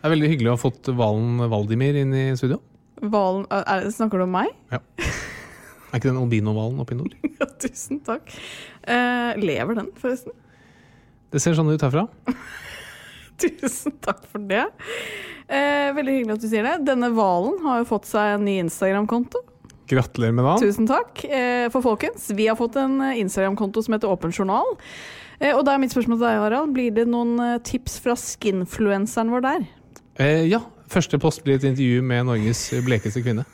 Det er veldig hyggelig å ha fått Valen Valdimir inn i studio. Valen, er, snakker du om meg? Ja. Er ikke den albino-hvalen oppe i nord? ja, tusen takk. Eh, lever den, forresten? Det ser sånn ut herfra. tusen takk for det. Eh, veldig hyggelig at du sier det. Denne hvalen har jo fått seg en ny Instagram-konto. Gratulerer med dagen. Tusen takk. Eh, for folkens, vi har fått en Instagram-konto som heter Åpen journal. Eh, og da er mitt spørsmål til deg, Harald. Blir det noen tips fra skinfluenseren vår der? Eh, ja. Første post blir et intervju med Norges blekeste kvinne.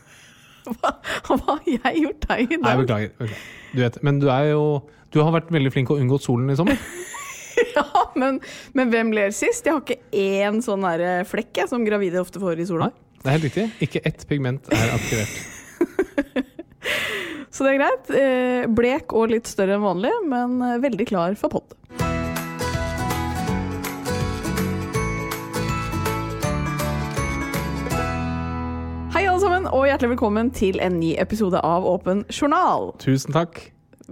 Hva, hva har jeg gjort deg i dag? Nei, beklager. beklager. Du vet, men du er jo Du har vært veldig flink og unngått solen i sommer. ja, men, men, hvem ler sist? Jeg har ikke én sånn der eh, flekk jeg, som gravide ofte får i sola. Nei, det er helt riktig. Ikke ett pigment er aktivert. Så det er greit. Eh, blek og litt større enn vanlig, men eh, veldig klar for pod. Hei alle sammen, og hjertelig velkommen til en ny episode av Åpen journal. Tusen takk.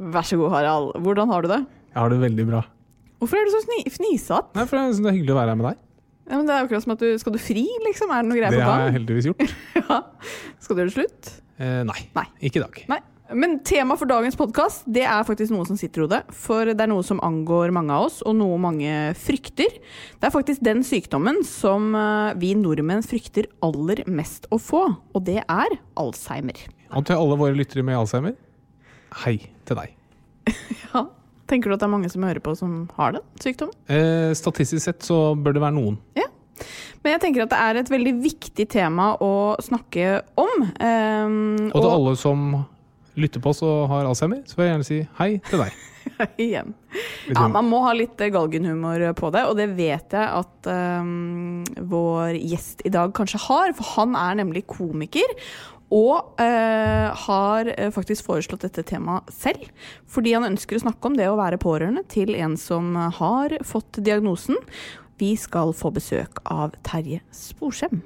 Vær så god, Harald. Hvordan har du det? Jeg har det veldig bra. Hvorfor er du så fnisete? Nei, for jeg synes det er hyggelig å være her med deg. Ja, men det er akkurat som at du, Skal du fri, liksom? Er det noe greier på gang? Det har jeg heldigvis gjort. ja. Skal du gjøre det slutt? Eh, nei. nei. Ikke i dag. Nei. Men temaet for dagens podkast det er faktisk noe som sitter i hodet. For det er noe som angår mange av oss, og noe mange frykter. Det er faktisk den sykdommen som eh, vi nordmenn frykter aller mest å få, og det er Alzheimer. Og til alle våre lyttere med Alzheimer, hei til deg. ja. Tenker du at det er mange som hører på som har den sykdommen? Eh, statistisk sett så bør det være noen. Ja. Men jeg tenker at det er et veldig viktig tema å snakke om. Eh, og til alle som lytter på oss og har Alzheimer, så vil jeg gjerne si hei til deg. Igjen. Ja, man må ha litt galgenhumor på det, og det vet jeg at um, vår gjest i dag kanskje har, for han er nemlig komiker. Og uh, har faktisk foreslått dette temaet selv, fordi han ønsker å snakke om det å være pårørende til en som har fått diagnosen. Vi skal få besøk av Terje Sporsem.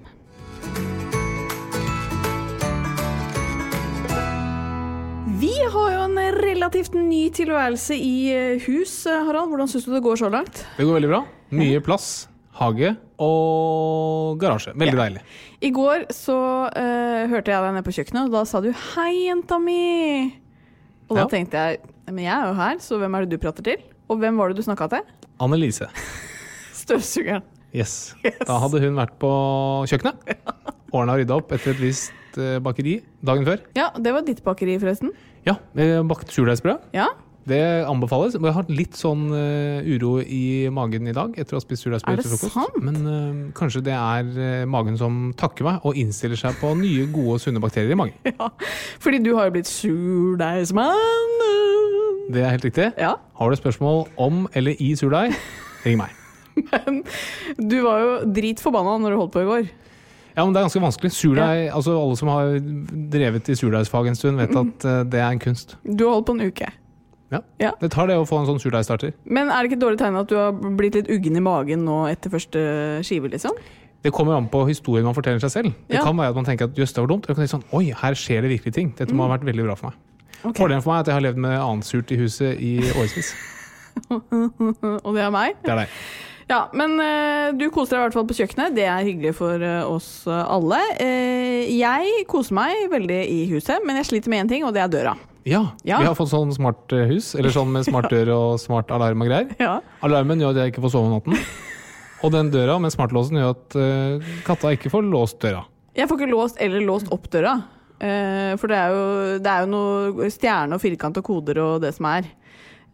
Vi har jo en relativt ny tilværelse i eh, hus, eh, Harald. Hvordan syns du det går så langt? Det går veldig bra. Mye plass, hage og garasje. Veldig ja. deilig. I går så uh, hørte jeg deg nede på kjøkkenet, og da sa du 'hei, jenta mi'. Og da ja. tenkte jeg men jeg er jo her, så hvem er det du prater til? Og hvem var det du snakka til? Annelise. Støvsugeren. Yes. yes. Da hadde hun vært på kjøkkenet. Ordna og rydda opp etter et visst bakeri dagen før. Ja, det var ditt bakeri, forresten. Ja, bakt surdeigsbrød. Ja. Det anbefales. Jeg har litt sånn uh, uro i magen i dag etter å ha spist surdeigsbrød til frokost. Sant? Men uh, kanskje det er uh, magen som takker meg og innstiller seg på nye, gode, og sunne bakterier i magen. Ja, fordi du har jo blitt surdeigsmann. Det er helt riktig. Ja. Har du spørsmål om eller i surdeig, ring meg. Men du var jo dritforbanna når du holdt på i går. Ja, men det er ganske vanskelig. Surdeig, ja. altså Alle som har drevet i surdeigsfag en stund, vet at uh, det er en kunst. Du har holdt på en uke. Ja. ja. Det tar det å få en sånn surdeigstarter. Men er det ikke et dårlig tegn at du har blitt litt uggen i magen nå etter første skive, liksom? Det kommer an på historien man forteller seg selv. Det Ja. kan være at man tenker at jøss, det var dumt. Eller kan sånn, oi, her skjer det virkelig ting. Dette må ha vært veldig bra for meg. Okay. Fordelen for meg er at jeg har levd med annet surt i huset i årevis. Og det er meg. Det er deg. Ja, men eh, du koser deg i hvert fall på kjøkkenet. Det er hyggelig for eh, oss eh, alle. Jeg koser meg veldig i huset, men jeg sliter med én ting, og det er døra. Ja, Ja. vi har fått sånn smart hus, eller sånn med smart dør og smart alarm og greier. Ja. Alarmen gjør at jeg ikke får sove om natten. Og den døra med smartlåsen gjør at katta ikke får låst døra. Jeg får ikke låst eller låst opp døra. For det er, jo, det er jo noe stjerne og firkant og koder og det som er.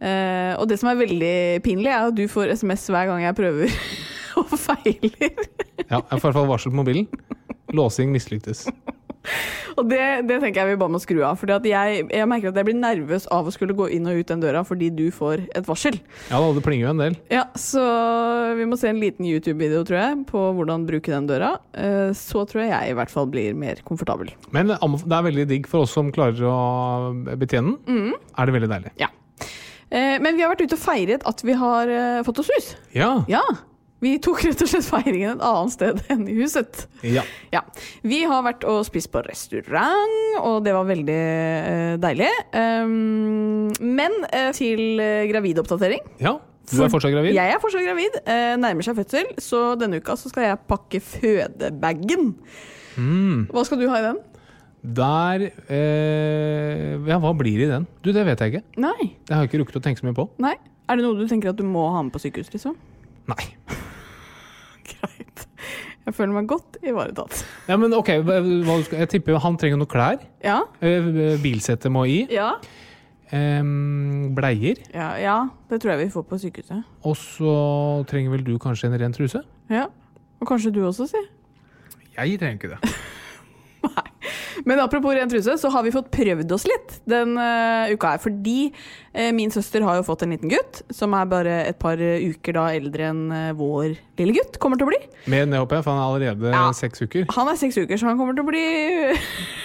Eh, og det som er veldig pinlig, er at du får SMS hver gang jeg prøver og feiler. Ja, jeg får i hvert fall varsel på mobilen. Låsing mislyktes. Og det, det tenker jeg vi bare må skru av. For jeg, jeg merker at jeg blir nervøs av å skulle gå inn og ut den døra fordi du får et varsel. Ja da, det plinger jo en del. Ja, Så vi må se en liten YouTube-video, tror jeg, på hvordan bruke den døra. Eh, Så tror jeg jeg i hvert fall blir mer komfortabel. Men det er veldig digg for oss som klarer å betjene den. Er det veldig deilig. Ja. Eh, Men vi har vært ute og feiret at vi har eh, fått oss hus. Ja. Ja. Vi tok rett og slett feiringen et annet sted enn i huset. ja. Ja. Vi har vært og spist på restaurant, og det var veldig uh, deilig. Um, men uh, til uh, gravidoppdatering. ja. Du er fortsatt gravid? Jeg er fortsatt gravid. Nærmer seg fødsel, så denne uka så skal jeg pakke fødebagen. Mm. Hva skal du ha i den? Der eh, Ja, hva blir det i den? Du, det vet jeg ikke. Nei. Det har jeg ikke rukket å tenke så mye på. Nei. Er det noe du tenker at du må ha med på sykehus, liksom? Nei. Greit. Jeg føler meg godt ivaretatt. Ja, men ok, Jeg tipper han trenger noe klær. Ja. Eh, Bilsettet må i. Ja. Bleier. ja. Ja, det tror jeg vi får på sykehuset. Og så trenger vel du kanskje en ren truse? Ja. Og kanskje du også, si. Jeg trenger ikke det. Men apropos ren truse, så har vi fått prøvd oss litt den uh, uka her. Fordi uh, min søster har jo fått en liten gutt, som er bare et par eh, uker da eldre enn uh, vår lille gutt kommer til å bli. Mer enn det, håper jeg, for han er allerede Ja. seks uker. Han er seks uker, så han kommer til å bli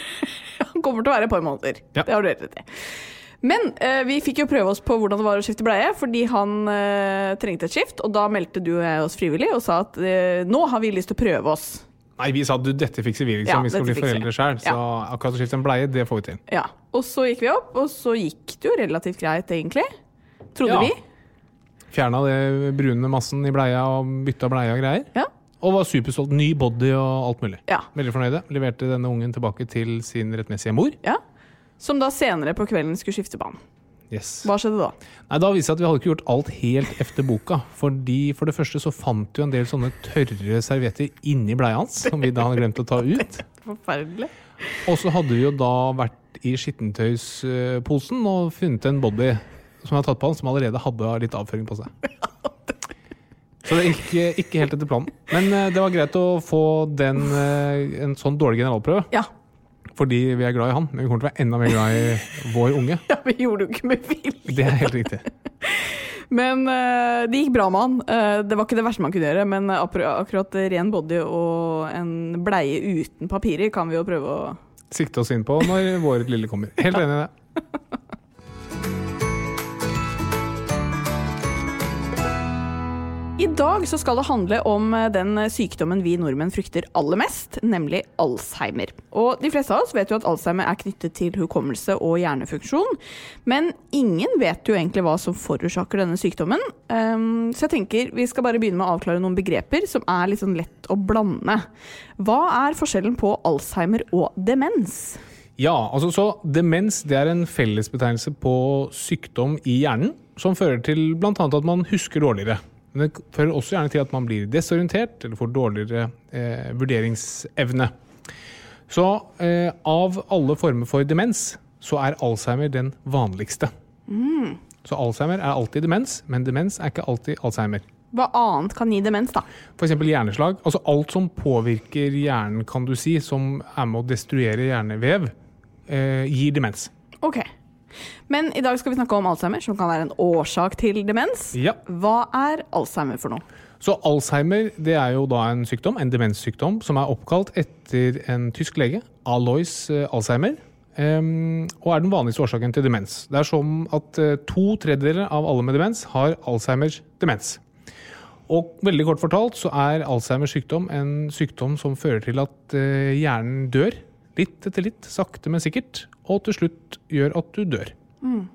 Han kommer til å være et par måneder. Ja. Det har du helt rett i. Men eh, vi fikk jo prøve oss på hvordan det var å skifte bleie, fordi han eh, trengte et skift. Og da meldte du og jeg oss frivillig og sa at eh, nå har vi lyst til å prøve oss. Nei, vi sa du, dette fikser vi, liksom. Ja, vi skal bli foreldre sjøl. Så akkurat å skifte en bleie, det får vi til. Ja. Og så gikk vi opp, og så gikk det jo relativt greit, egentlig. Trodde Ja. vi. Fjerna det brune massen i bleia og bytta bleie og greier. Ja. Og var superstolt. Ny body og alt mulig. Ja. Veldig fornøyde. Leverte denne ungen tilbake til sin rettmessige mor. ja. Som da senere på kvelden skulle skifte banen. Yes. Hva skjedde da? Nei, Da viste det at vi hadde ikke gjort alt helt efter boka. Fordi For det første så fant vi en del sånne tørre servietter inni bleia hans, som vi da hadde glemt å ta ut. Forferdelig. Og så hadde vi jo da vært i skittentøysposen og funnet en body som jeg hadde tatt på han, som allerede hadde litt avføring på seg. Så det gikk ikke helt etter planen. Men eh, det var greit å få den, eh, en sånn dårlig generalprøve. Ja. Fordi vi er glad i han, men vi kommer til å være enda mer glad i vår unge. ja, vi gjorde det jo ikke med vilje. Det er helt riktig. Men uh, det gikk bra med han. Uh, det var ikke det verste man kunne gjøre, men akkurat ren body og en bleie uten papirer kan vi jo prøve å Sikte oss inn på når vår lille kommer. Helt enig i det. I dag så skal det handle om eh, den sykdommen vi nordmenn frykter aller mest, nemlig Alzheimer. Og de fleste av oss vet jo at Alzheimer er knyttet til hukommelse og hjernefunksjon, men ingen vet jo egentlig hva som forårsaker denne sykdommen. Um, så jeg tenker vi skal bare begynne med å avklare noen begreper som er litt sånn lett å blande. Hva er forskjellen på Alzheimer og demens? Ja, altså så Demens det er en fellesbetegnelse på sykdom i hjernen som fører til bl.a. at man husker dårligere. Men det fører også gjerne til at man blir desorientert eller får dårligere eh, vurderingsevne. Så eh, av alle former for demens så er Alzheimer den vanligste. Så Alzheimer er alltid demens, men demens er ikke alltid Alzheimer. Hva annet kan gi demens, da? F.eks. hjerneslag. Altså alt som påvirker hjernen, kan du si, som er med å destruere hjernevev, eh, gir demens. Ok. Men i dag skal vi snakke om Alzheimer, som kan være en årsak til demens. Ja. Hva er Alzheimer for noe? Så Alzheimer det er jo da en sykdom, en demenssykdom, som er oppkalt etter en tysk lege, Alois eh, Alzheimer, em, og er den vanligste årsaken til demens. Det er som at eh, to tredjedeler av alle med demens har Alzheimers demens. Og veldig kort fortalt så er Alzheimers sykdom en sykdom som fører til at eh, hjernen dør. Litt etter litt, sakte, men sikkert. Og til slutt gjør at du dør. Mm.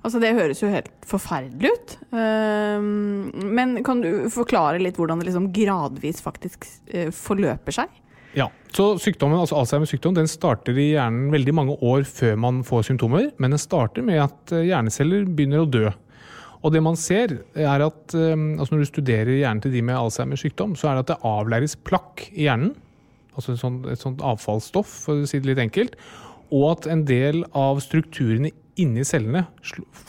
Altså Det høres jo helt forferdelig ut. Um, men kan du forklare litt hvordan det liksom gradvis faktisk uh, forløper seg? Ja, så sykdommen, altså Alzheimers sykdom den starter i hjernen veldig mange år før man får symptomer. Men den starter med at eh, hjerneceller begynner å dø. Og det man ser er at um, altså Når du studerer hjernen til de med Alzheimers sykdom, så er det at det avlæres plakk i hjernen. Altså et sånt, et sånt avfallsstoff, for å si det litt enkelt. Og at en del av strukturene inni cellene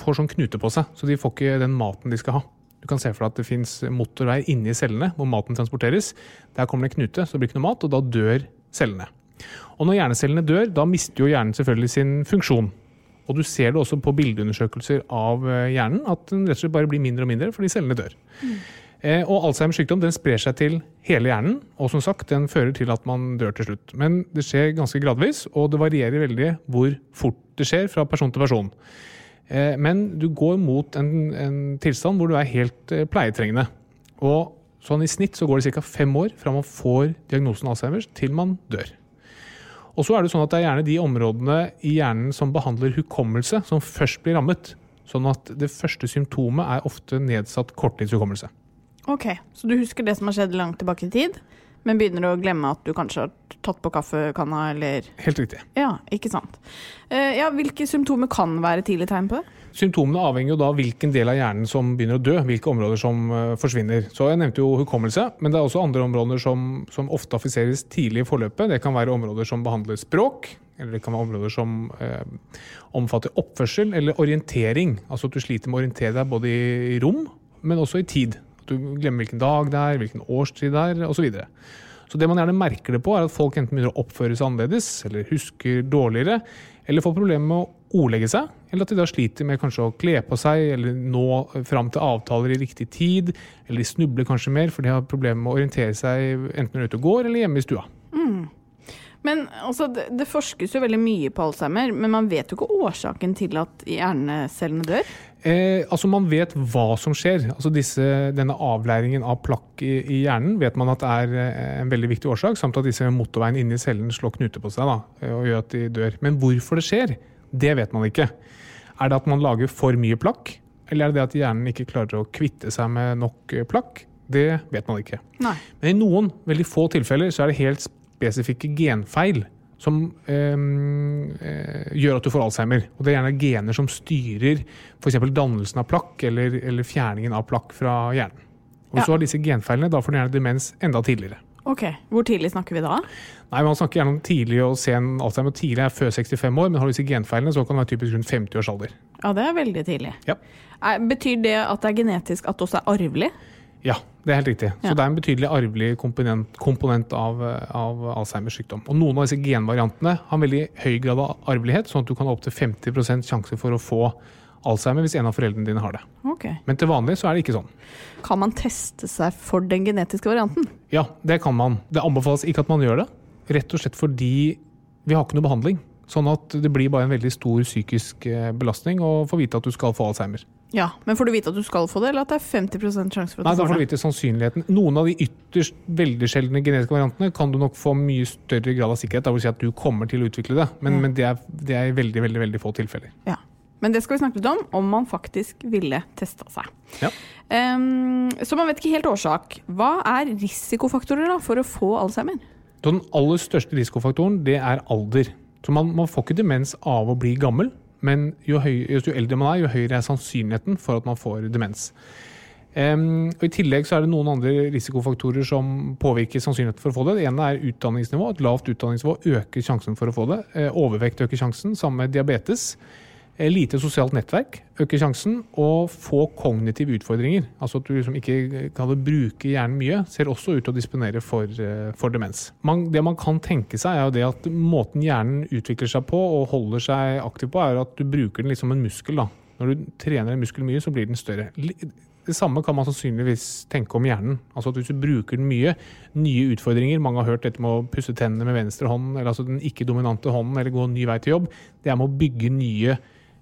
får sånn knute på seg, så de får ikke den maten de skal ha. Du kan se for deg at det fins motorveier inni cellene hvor maten transporteres. Der kommer det knute, så det blir ikke noe mat, og da dør cellene. Og når hjernecellene dør, da mister jo hjernen selvfølgelig sin funksjon. Og du ser det også på bildeundersøkelser av eh, hjernen, at den rett og slett bare blir mindre og mindre fordi cellene dør. Mm. Eh, og Alzheimers sykdom den sprer seg til hele hjernen, og som sagt, den fører til at man dør til slutt. Men det skjer ganske gradvis, og det varierer veldig hvor fort det skjer fra person til person. Eh, men du går mot en, en tilstand hvor du er helt eh, pleietrengende. Og sånn i snitt så går det ca. fem år fra man får diagnosen Alzheimers til man dør. Og så er Det sånn at det er gjerne de områdene i hjernen som behandler hukommelse, som først blir rammet. Sånn at det første symptomet er ofte nedsatt korttidshukommelse. Ok, Så du husker det som har skjedd langt tilbake i tid? Men begynner å glemme at du kanskje har tatt på kaffekanna, eller Helt riktig. Ja, ikke sant. Uh, ja, hvilke symptomer kan være tidlig tegn på det? Symptomene avhenger jo da hvilken del av hjernen som begynner å dø, hvilke områder som uh, forsvinner. Så Jeg nevnte jo hukommelse, men det er også andre områder som, som ofte affiseres tidlig i forløpet. Det kan være områder som behandler språk, eller det kan være områder som uh, omfatter oppførsel eller orientering. Altså at du sliter med å orientere deg både i rom, men også i tid. Du glemmer hvilken dag det er, hvilken årstid det er, osv. Så, så det man gjerne merker det på, er at folk enten begynner å oppføre seg annerledes, eller husker dårligere, eller får problemer med å ordlegge seg, eller at de da sliter med kanskje å kle på seg, eller nå fram til avtaler i riktig tid, eller de snubler kanskje mer, for de har problemer med å orientere seg enten når de er ute og går, eller hjemme i stua. Mm. Men altså, det, det, forskes jo veldig mye på Alzheimer, men man vet jo ikke årsaken til at hjernecellene dør? Eh, altså Man vet hva som skjer. Altså disse, Denne avleiringen av plakk i, i, hjernen vet man at er eh, en veldig viktig årsak, samt at disse motorveiene inni cellen slår knute på seg da, eh, og gjør at de dør. Men hvorfor det skjer, det vet man ikke. Er det at man lager for mye plakk, eller er det det at hjernen ikke klarer å kvitte seg med nok eh, plakk? Det vet man ikke. Nei. Men i noen veldig få tilfeller så er det helt spesifikke genfeil som ehm, eh, gjør at du får Alzheimer. Og Det er gjerne gener som styrer f.eks. dannelsen av plakk eller, eller, fjerningen av plakk fra hjernen. Og Hvis ja. du har disse genfeilene, da får du gjerne demens enda tidligere. Ok, Hvor tidlig snakker vi da? Nei, Man snakker gjerne om tidlig og sen Alzheimer. Tidlig er før 65 år, men har du disse genfeilene, så kan det være typisk rundt 50 års alder. Ja, Det er veldig tidlig. Ja. Betyr det at det er genetisk at det også er arvelig? Ja, det er helt riktig. Så det er en betydelig arvelig komponent, komponent av, av, Alzheimers sykdom. Og Noen av disse genvariantene har en veldig høy grad av arvelighet, sånn at du kan ha opptil 50% sjanse for å få Alzheimer hvis en av foreldrene dine har det. Okay. Men til vanlig så er det ikke sånn. Kan man teste seg for den genetiske varianten? Ja, det kan man. Det anbefales ikke at man gjør det. Rett og slett fordi vi har ikke noe behandling. Sånn at det blir bare en veldig stor psykisk eh, belastning å få vite at du skal få Alzheimer. Ja, Men får du vite at du skal få det, eller at det er 50 sjanse for at Nei, du får det? Nei, da får du vite sannsynligheten. Noen av de ytterst veldig sjeldne genetiske variantene kan du nok få mye større grad av sikkerhet. Da vil si at du kommer til å utvikle det, men, mm. men det, er, det, er, veldig, veldig, veldig få tilfeller. Ja. Men det skal vi snakke litt om, om man faktisk ville testa seg. Ja. Um, så man vet ikke helt årsak. Hva er risikofaktorer da, for å få Alzheimer? Den aller største risikofaktoren det er alder. Så man, man får ikke demens av å bli gammel. Men jo, høy, jo, eldre man er, jo høyere er sannsynligheten for at man får demens. Um, og I tillegg så er det noen andre risikofaktorer som påvirker sannsynligheten for å få det. Det ene er utdanningsnivå. Et lavt utdanningsnivå øker sjansen for å få det. Uh, overvekt øker sjansen, sammen med diabetes. Eh, lite sosialt nettverk øker sjansen, og få kognitive utfordringer. Altså at du liksom ikke kan bruke hjernen mye, ser også ut til å disponere for, eh, for demens. Man, det man kan tenke seg, er jo det at måten hjernen utvikler seg på og holder seg aktiv på, er at du bruker den litt som en muskel. da. Når du trener en muskel mye, så blir den større. Det samme kan man sannsynligvis tenke om hjernen. Altså at Hvis du bruker den mye, nye utfordringer Mange har hørt dette med å pusse tennene med venstre hånd, eller altså den ikke-dominante hånden, eller gå en ny vei til jobb. Det er med å bygge nye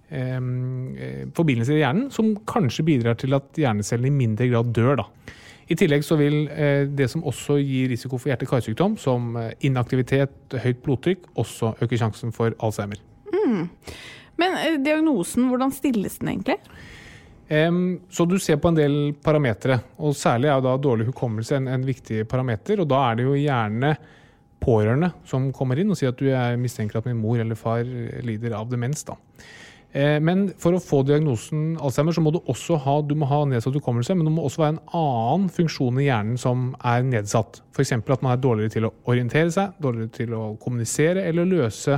Eh, forbindelser i hjernen som kanskje bidrar til at hjernecellene i mindre grad dør. Da. I tillegg så vil eh, det som også gir risiko for hjerte-karsykdom, som eh, inaktivitet, høyt blodtrykk, også øke sjansen for Alzheimer. Mm. Men eh, diagnosen, hvordan stilles den egentlig? Så du ser på en del parametere, og særlig er da dårlig hukommelse en, en, viktig parameter. Og da er det jo gjerne pårørende som kommer inn og sier at du er mistenker at min mor eller far lider av demens. da. Eh, men for å få diagnosen Alzheimer, så må du også ha, du ha nedsatt hukommelse, men det må også være en annen funksjon i hjernen som er nedsatt. F.eks. at man er dårligere til å orientere seg, dårligere til å kommunisere eller løse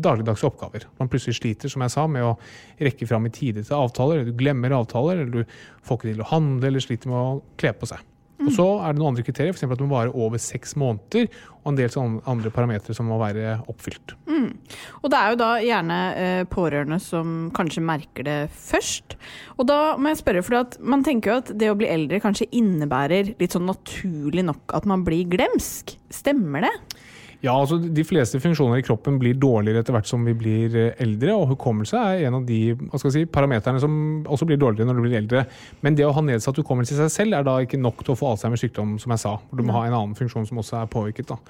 dagligdagse oppgaver. Man plutselig sliter som jeg sa, med å rekke fram i tide til avtaler, eller du glemmer avtaler, eller du får ikke til å handle, eller sliter med å kle på seg. Og Så er det noen andre kriterier, f.eks. at det må vare over seks måneder. Og en del andre parametere som må være oppfylt. Mm. Og det er jo da gjerne eh, pårørende som kanskje merker det først. Og da må jeg spørre, for man tenker jo at det å bli eldre kanskje innebærer litt sånn naturlig nok at man blir glemsk. Stemmer det? Ja, altså De fleste funksjoner i kroppen blir dårligere etter hvert som vi blir eh, eldre. og Hukommelse er en av de si, parameterne som også blir dårligere når du blir eldre. Men det å ha nedsatt hukommelse i seg selv er da ikke nok til å få Alzheimers sykdom, som jeg sa. Du må ha en annen funksjon som også er påvirket. da.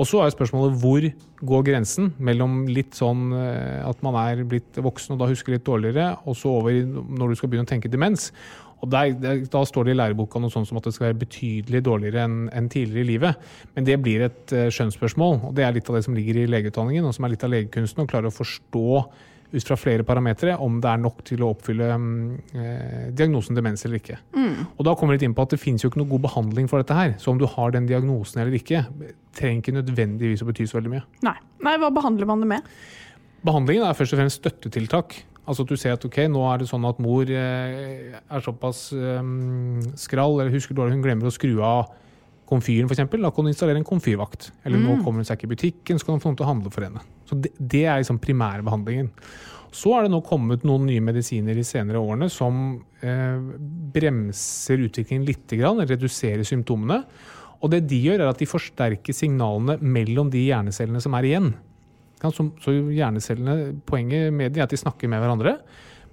Og så er spørsmålet hvor går grensen mellom litt sånn eh, at man er blitt voksen og da husker litt dårligere, og så over når du skal begynne å tenke demens. Og der, der, Da står det i læreboka noe sånt som at det skal være betydelig dårligere enn en tidligere i livet. Men det blir et uh, skjønnsspørsmål, og det er litt av det som ligger i legeutdanningen, og som er litt av legekunsten, å klare å forstå ut fra flere parametere om det er nok til å oppfylle eh, diagnosen demens eller ikke. Mm. Og da kommer vi litt inn på at Det finnes jo ikke noe god behandling for dette. her, Så om du har den diagnosen eller ikke, trenger ikke nødvendigvis å bety så veldig mye. Nei. Nei, Hva behandler man det med? Behandlingen er først og fremst støttetiltak. Altså at du ser at ok, nå er det sånn at mor eh, er såpass um, skrall eller husker dårlig, hun glemmer å skru av komfyren f.eks. Da kan du installere en komfyrvakt. Eller mm. nå kommer hun seg ikke i butikken, så kan du få noen til å handle for henne. Så Det, det er liksom primærbehandlingen. Så er det nå kommet noen nye medisiner de senere årene som eh, bremser utviklingen litt, reduserer symptomene. Og det de gjør, er at de forsterker signalene mellom de hjernecellene som er igjen. Så hjernecellene, Poenget med dem er at de snakker med hverandre.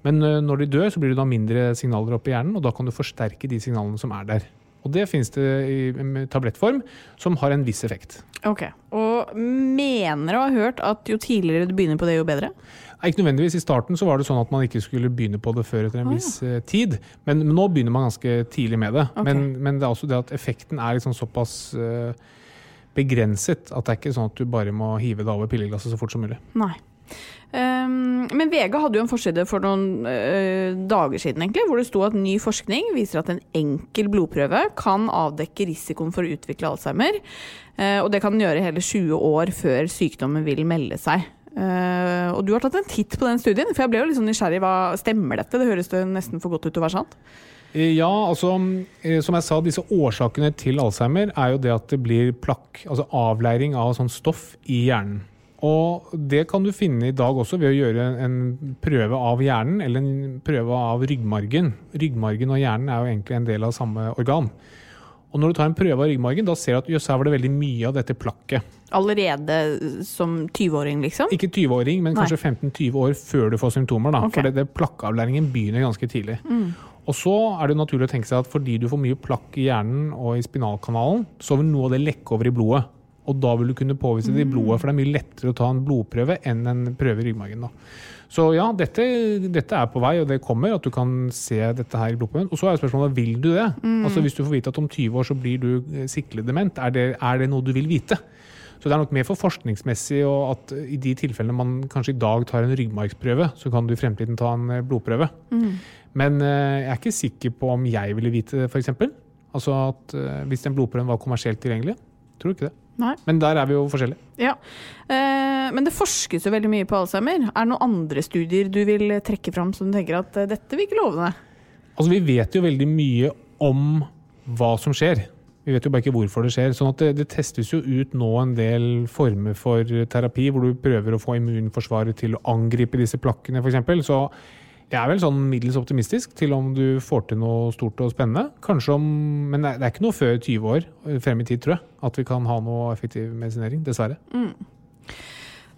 Men når de dør, så blir det da mindre signaler opp i hjernen, og da kan du forsterke de signalene som er der. Og det finnes det i tablettform, som har en viss effekt. Ok, Og mener å ha hørt at jo tidligere du begynner på det, jo bedre? Nei, ikke nødvendigvis. I starten så var det sånn at man ikke skulle begynne på det før etter en ah, viss ja. tid. Men, men, nå begynner man ganske tidlig med det. Okay. Men, men, det er også det at effekten er liksom såpass uh, begrenset. At det er ikke sånn at du bare må hive deg over pilleglasset så fort som mulig. Nei. Um, men VG hadde jo en forside for noen uh, dager siden egentlig, hvor det sto at ny forskning viser at en enkel blodprøve kan avdekke risikoen for å utvikle Alzheimer. Uh, og det kan den gjøre hele 20 år før sykdommen vil melde seg. Uh, og du har tatt en titt på den studien, for jeg ble jo sånn nysgjerrig. Hva stemmer dette? Det høres det nesten for godt ut til å være sant. Eh, ja, altså eh, som jeg sa, disse årsakene til Alzheimer er jo det at det blir plakk, altså avleiring av sånn stoff i hjernen. Og det kan du finne i dag også ved å gjøre en prøve av hjernen, eller en prøve av ryggmargen. Ryggmargen og hjernen er jo egentlig en del av samme organ. Og når du tar en prøve av ryggmargen, da ser du at jøss, her var det veldig mye av dette plakket. Allerede som 20-åring, liksom? Ikke 20-åring, men Nei. kanskje 15-20 år før du får symptomer. da. Okay. For det, det plakkeavlæringen begynner ganske tidlig. Mm. Og så er det naturlig å tenke seg at fordi du får mye plakk i hjernen og i spinalkanalen, så vil noe av det lekke over i blodet. Og da vil du kunne påvise det i blodet, for det er mye lettere å ta en blodprøve enn en prøve i ryggmargen. da. Så ja, dette, dette, er på vei, og det kommer, at du kan se dette her i blodprøven. Og så er spørsmålet vil du det? Mm. Altså Hvis du får vite at om 20 år så blir du eh, dement, er det, er det noe du vil vite? Så det er nok mer for forskningsmessig og at i de tilfellene man kanskje i dag tar en ryggmargsprøve, så kan du i fremtiden ta en eh, blodprøve. Mm. Men eh, jeg er ikke sikker på om jeg ville vite det, f.eks. Altså at hvis den blodprøven var kommersielt tilgjengelig. Tror du ikke det. Nei. Men der er vi jo forskjellige. Ja. Eh, men det forskes jo veldig mye på Alzheimer. Er det noen andre studier du vil trekke fram som du tenker at eh, dette virker lovende? Altså, vi vet jo veldig mye om hva som skjer. Vi vet jo bare ikke hvorfor det skjer. sånn at det, det, testes jo ut nå en del former for terapi hvor du prøver å få immunforsvaret til å angripe disse plakkene, f.eks. Så jeg er vel sånn middels optimistisk til om du får til noe stort og spennende. Kanskje om, Men det er ikke noe før 20 år frem i tid, tror jeg, at vi kan ha noe effektiv medisinering. Dessverre. Mm.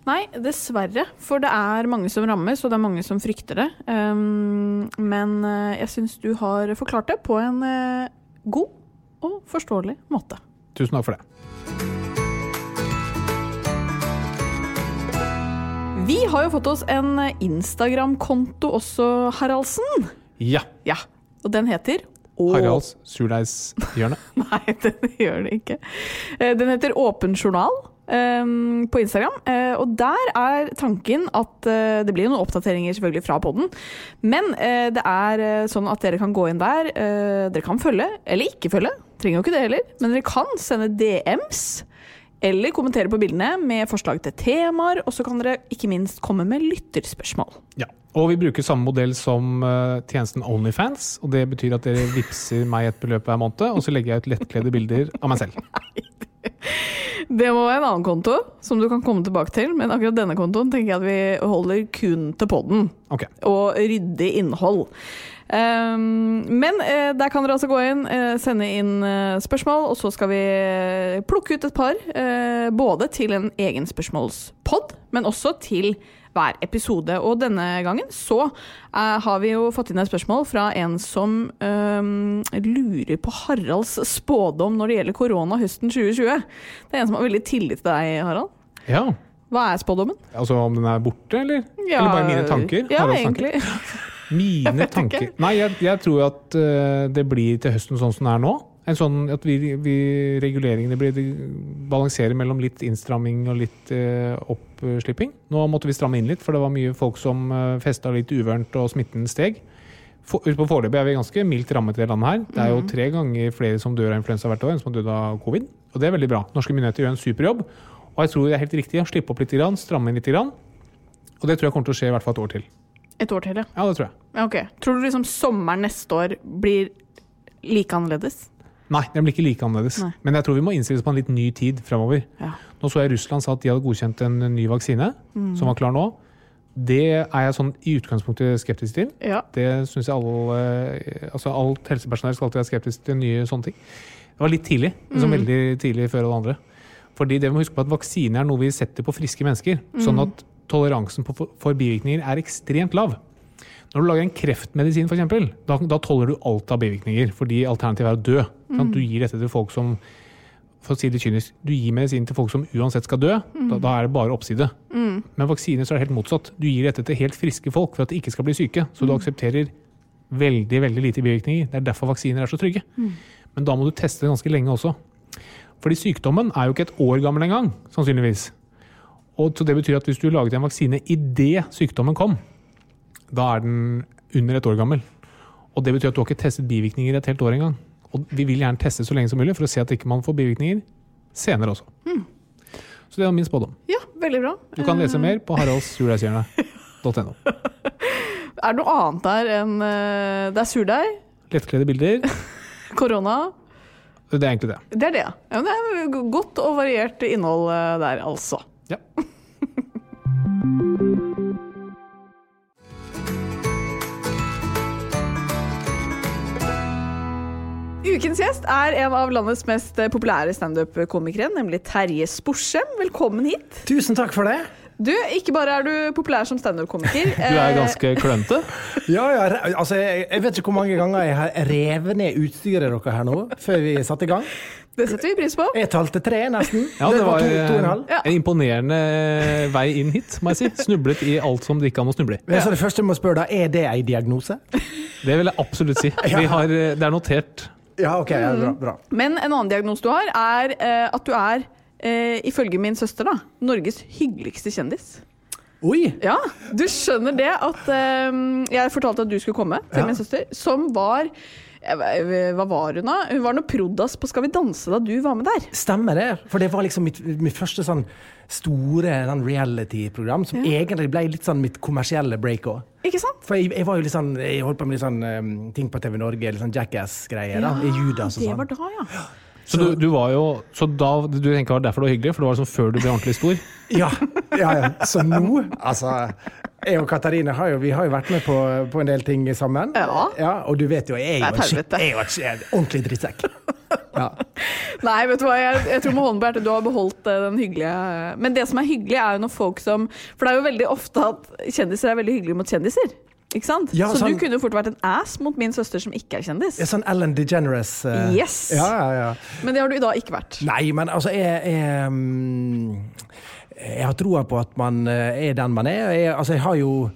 Nei, dessverre. For det er mange som rammes, og det er mange som frykter det. Um, men eh, jeg syns du har forklart det på en uh, god og forståelig måte. Tusen takk for det. Vi har jo fått oss en Instagram-konto også, Haraldsen. Ja. Ja, og den heter Å- Haralds surdeigshjørne? Nei, den gjør det ikke. Eh, Den heter Åpen journal um, på Instagram. Uh, Og der er tanken at uh, det blir noen oppdateringer selvfølgelig fra podden. Men uh, det er sånn at dere kan gå inn der. Dere kan følge, eller ikke følge. Trenger jo ikke det heller. Men dere kan sende DMs. Eller kommentere på bildene med forslag til temaer. Og så kan dere ikke minst komme med lytterspørsmål. Ja. Og vi bruker samme modell som eh, tjenesten Onlyfans. Og det betyr at dere vippser meg et beløp hver måned, og så legger jeg ut lettkledde bilder av meg selv. Det må være en annen konto som du kan komme tilbake til. Men akkurat denne kontoen tenker jeg at vi holder kun til podden. Okay. og ryddig innhold. Ehm, men eh, der kan dere altså gå inn, eh, sende inn eh, spørsmål, og så skal vi plukke ut et par. både til en egen spørsmålspod, men også til hver episode. Og denne gangen så har vi jo fått inn et spørsmål fra en som ehm, lurer på Haralds spådom når det gjelder korona høsten 2020. Det er en som har veldig tillit til deg, Harald. Ja. Hva er spådommen? Altså om den er borte, eller? eller bare mine tanker? Ja, Haralds tanker? egentlig. Mine tanker ikke. Nei, jeg, jeg tror at uh, det blir til høsten sånn som det er nå. En sånn at vi, vi reguleringene blir balanserer mellom litt innstramming og litt uh, oppslipping. Nå måtte vi stramme inn litt, for det var mye folk som uh, festa litt uvørent, og smitten steg. For, på Foreløpig er vi ganske mildt rammet i det landet her. Det er jo tre ganger flere som dør av influensa hvert år enn som har dødd av covid. Og det er veldig bra. Norske myndigheter gjør en superjobb. Og jeg tror det er helt riktig å slippe opp litt, stramme inn litt. Og det tror jeg kommer til å skje i hvert fall et år til. Et år til, ja. Ja, det tror jeg. Ja, Ok. Tror du liksom sommeren neste år blir like annerledes? Nei, den blir ikke like annerledes. Nei. Men jeg tror vi må innstille oss på en litt ny tid framover. Ja. Nå så jeg Russland sa at de hadde godkjent en ny vaksine, Mm. som var klar nå. Det er jeg sånn i utgangspunktet skeptisk til. Ja. Det syns jeg alle Altså alt helsepersonell skal alltid være skeptisk til nye sånne ting. Det var litt tidlig. Liksom Mm. Veldig tidlig før alle andre. Fordi det vi må huske på at vaksine er noe vi setter på friske mennesker. Sånn Mm. at toleransen på, for, for bivirkninger er ekstremt lav. Når du lager en kreftmedisin, f.eks., da, da tåler du alt av bivirkninger. Fordi alternativet er å dø. Mm. Du gir dette til folk som for å si det kynisk, Du gir medisin til folk som uansett skal dø. Da, da er det bare oppside. Men vaksiner så er det helt motsatt. Du gir dette til helt friske folk for at de ikke skal bli syke. Så du aksepterer veldig veldig lite bivirkninger. Det er derfor vaksiner er så trygge. Men da må du teste ganske lenge også. Fordi sykdommen er jo ikke et år gammel engang, sannsynligvis. Og så Det betyr at hvis du laget en vaksine idet sykdommen kom, da er den under et år gammel. Og det betyr at du har ikke testet bivirkninger et helt år engang. Og vi vil gjerne teste så lenge som mulig for å se at ikke man får bivirkninger senere også. Så det er min spådom. ja, veldig bra. Du kan lese mer på haraldsjulreisehjørnet.no. Er det noe annet der enn eh, Det er surdeig, Lettkledde bilder. korona Det er egentlig det. Det er det, ja. Det er godt og variert innhold eh, der, altså. Ja. Ukens gjest er en av landets mest populære standup-komikere, nemlig Terje Sporsem. Velkommen hit. Tusen takk for det. Du, ikke bare er du populær som standup-komiker. Du er ganske klønete. Ja, ja, altså, jeg, jeg vet ikke hvor mange ganger jeg har revet ned utstyret dere her nå, før vi satte i gang. Det setter vi pris på. Jeg talte tre, nesten. Ja, det var to, to en eh, en imponerende vei inn hit, må jeg si. Snublet i alt som det ikke an å snuble i. Ja. så det første jeg må spørre, da, er det ei diagnose? Det vil jeg absolutt si. Vi har, eh, det er notert. Ja, ok, ja, bra, bra. Men en annen diagnose du har, er eh, at du er, eh, ifølge min søster, da, Norges hyggeligste kjendis. Oi! Ja, du skjønner det at eh, Jeg fortalte at du skulle komme til Ja. min søster, som var eh, Hva var hun, da? Hun var noe prodas på Skal vi danse da du var med der. Stemmer det. For det var liksom mitt, mitt første sånn store sånn reality-program, som egentlig ble litt sånn mitt kommersielle break òg. Ikke sant? For jeg, jeg var jo litt sånn Jeg holdt på med litt sånn um, ting på TV Norge, litt sånn Jackass-greier. da, i Judas og sånn. det sånn. var da, ja. Så du, du var jo Så da du tenker det var derfor det var hyggelig? For det var liksom før du ble ordentlig stor? Ja, ja, ja. Så nå Altså, jeg og Katarina har jo, vi har jo vært med på, på en del ting sammen. Ja. Og du vet jo, jeg er jo en, et jeg er en ordentlig drittsekk. Ja. Nei, vet du hva, jeg, jeg tror med hånden på hjertet du har beholdt eh, den hyggelige Men det som er hyggelig, er jo når folk som For det er jo veldig ofte at kjendiser er veldig hyggelige mot kjendiser. Ikke sant? Ja, så sånn- du kunne jo fort vært en ass mot min søster som ikke er kjendis. Ja, Sånn Ellen DeGeneres. Uh, Yes. Ja, ja, ja. Men det har du da ikke vært. Nei, men altså, jeg, jeg, mm, jeg har troa på at man eh, er den man er. Jeg, altså, jeg har jo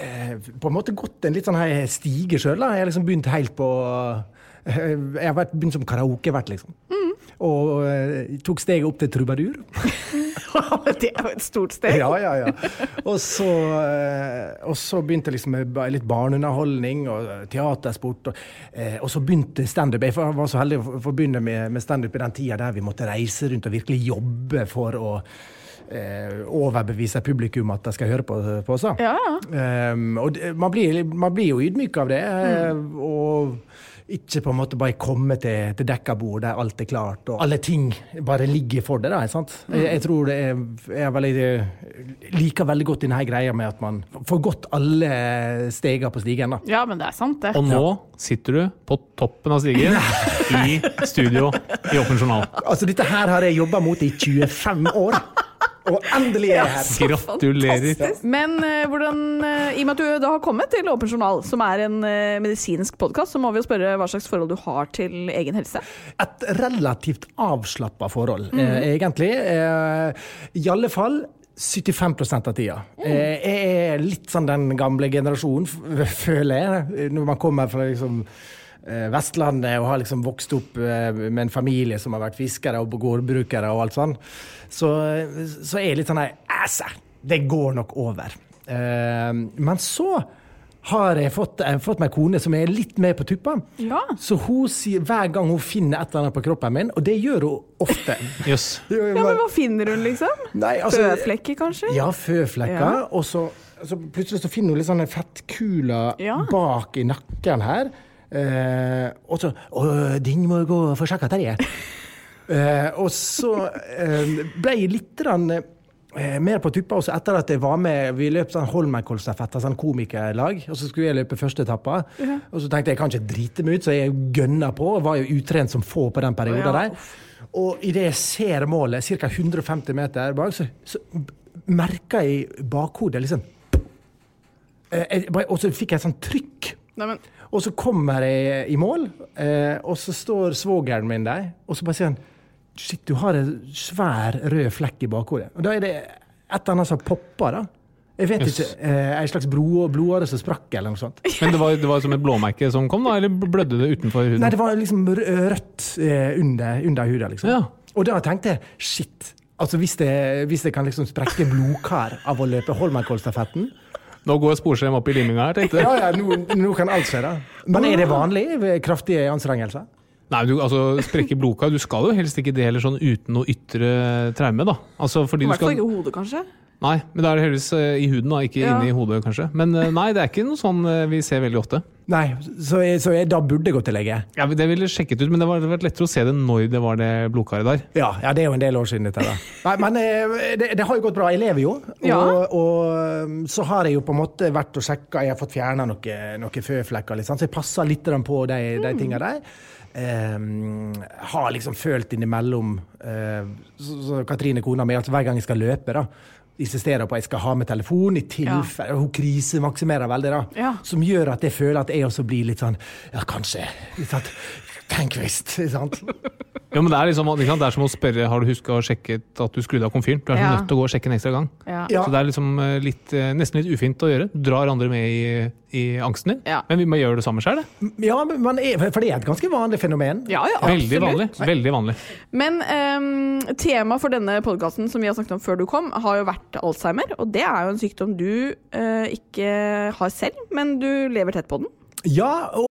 eh, på en måte gått en litt sånn her stige sjøl. Jeg har liksom begynt helt på Jeg har vært, begynt som karaokevert, liksom. Og eh, tok steget opp til trubadur. det er jo et stort steg. Ja, ja, ja. Og så, eh, og så begynte liksom med litt barneunderholdning og teatersport. Og, eh, og så begynte standup. Jeg var så heldig å få begynne med, med standup i den tida der vi måtte reise rundt og virkelig jobbe for å eh, overbevise publikum at de skal høre på, på oss. Ja, ja. Um, og man, blir, man blir jo ydmyk av det. Mm. Og ikke på en måte bare komme til, til dekka bord der alt er klart og alle ting bare ligger for deg. sant? Jeg, jeg tror det er, er veldig, liker veldig godt denne greia med at man får gått alle steger på stigen. da. ja, men det er sant, det. Og nå sitter du på toppen av stigen i studio i Åpen journal. Altså, Dette her har jeg jobba mot i 25 år, og endelig er jeg her. Gratulerer. Men uh, hvordan, uh, i og med at du da har kommet til Åpen journal, som er en uh, medisinsk podkast, så må vi jo spørre hva slags forhold du har til egen helse. Et relativt avslappa forhold, eh, egentlig. I alle fall 75 av tida. Eh, jeg er litt sånn den gamle generasjonen, føler jeg. Når man kommer fra liksom Vestlandet og har liksom vokst opp eh, med en familie som har vært fiskere og gårdbrukere og alt sånn, så, så er jeg litt sånn her det går nok over. Eh, men så har jeg fått, jeg har fått meg kone som er litt med på tuppa. Ja. Så hun sier hver gang hun finner et eller annet på kroppen min, og det gjør hun ofte. yes. Ja, men hva finner hun, liksom? Nei, altså- Føflekker, kanskje? Ja, føflekker. Ja. Og så, så plutselig så finner hun litt sånne fettkuler Ja. bak i nakken her. Eh, og så Å, den må gå og få sjekka, Terje. eh, og så eh, ble jeg litt rann, eh, mer på tuppa også etter at jeg var med Vi løp sånn Holmenkollstafett, sånn komikerlag. Og så skulle jeg løpe første etappa. Og så tenkte jeg jeg kan ikke drite meg ut, så jeg gønna på. og Var jo utrent som få på den perioden Ja. der. Og idet jeg ser målet, ca. 150 meter bak, så, så merka jeg bakhodet liksom eh, Og så fikk jeg et sånt trykk. Nei, men, Og så kommer jeg i mål, eh, og så står svogeren min der, og så bare sier han Shit, du har en svær rød flekk i bakhodet. Og da er det et eller annet som popper, da. Jeg vet Yes. ikke. Eh, en slags blodåre som sprakk, eller noe sånt. Men det var, det var som et blåmerke som kom, da? Eller blødde det utenfor huden? Nei, det var liksom rødt eh, under, under huden, liksom. Ja. Og da tenkte jeg shit. Altså Hvis det, hvis det kan liksom sprekke blodkar av å løpe Holmenkollstafetten Nå går sporskjerm opp i liminga her, tenkte jeg. Ja, ja, nå, nå kan alt skje, da. Men er det vanlig ved kraftige anstrengelser? Nei, du, altså, sprekke blodkar Du skal jo helst ikke det heller sånn uten noe ytre traume, da. Altså, fordi I hvert fall ikke hodet, kanskje. Nei, men da er det heldigvis eh, i huden, da, ikke Ja. inni hodet, kanskje. Men eh, nei, det er ikke noe sånn eh, vi ser veldig ofte. Nei, så, jeg, så jeg, da burde jeg gå til lege? Ja, Det ville sjekket ut, men det hadde vært lettere å se det når det var det blodkaret der. Ja, ja, det er jo en del år siden dette. da. Nei, men det, det har jo gått bra. Jeg lever jo. Og, Ja. og um, så har jeg jo på en måte vært og sjekka, jeg har fått fjerna noen noe føflekker, liksom, så jeg passer litt på de, de tinga der. Um, har liksom følt innimellom uh, så, så Katrine, kona mi, altså hver gang jeg skal løpe, da insisterer på at jeg skal ha med telefon i tilfelle Hun krisemaksimerer veldig, da. Ja. Som gjør at jeg føler at jeg også blir litt sånn Ja, kanskje. Litt sånn, Tenk ikke sant? Ja, men det er, liksom, sant? det er som å spørre har du huska å sjekke at du skrudde av komfyren. Du er Ja. nødt til å gå og sjekke en ekstra gang. Ja. Så det er liksom eh, litt, eh, nesten litt ufint å gjøre. Du drar andre med i, i angsten din. Ja. Men vi må gjøre det samme sjøl, det. Ja, men er, for det er et ganske vanlig fenomen. Ja, ja, Veldig vanlig. Veldig vanlig. Men um, temaet for denne podkasten som vi har snakket om før du kom, har jo vært Alzheimer. Og det er jo en sykdom du uh, ikke har selv, men du lever tett på den. Ja, og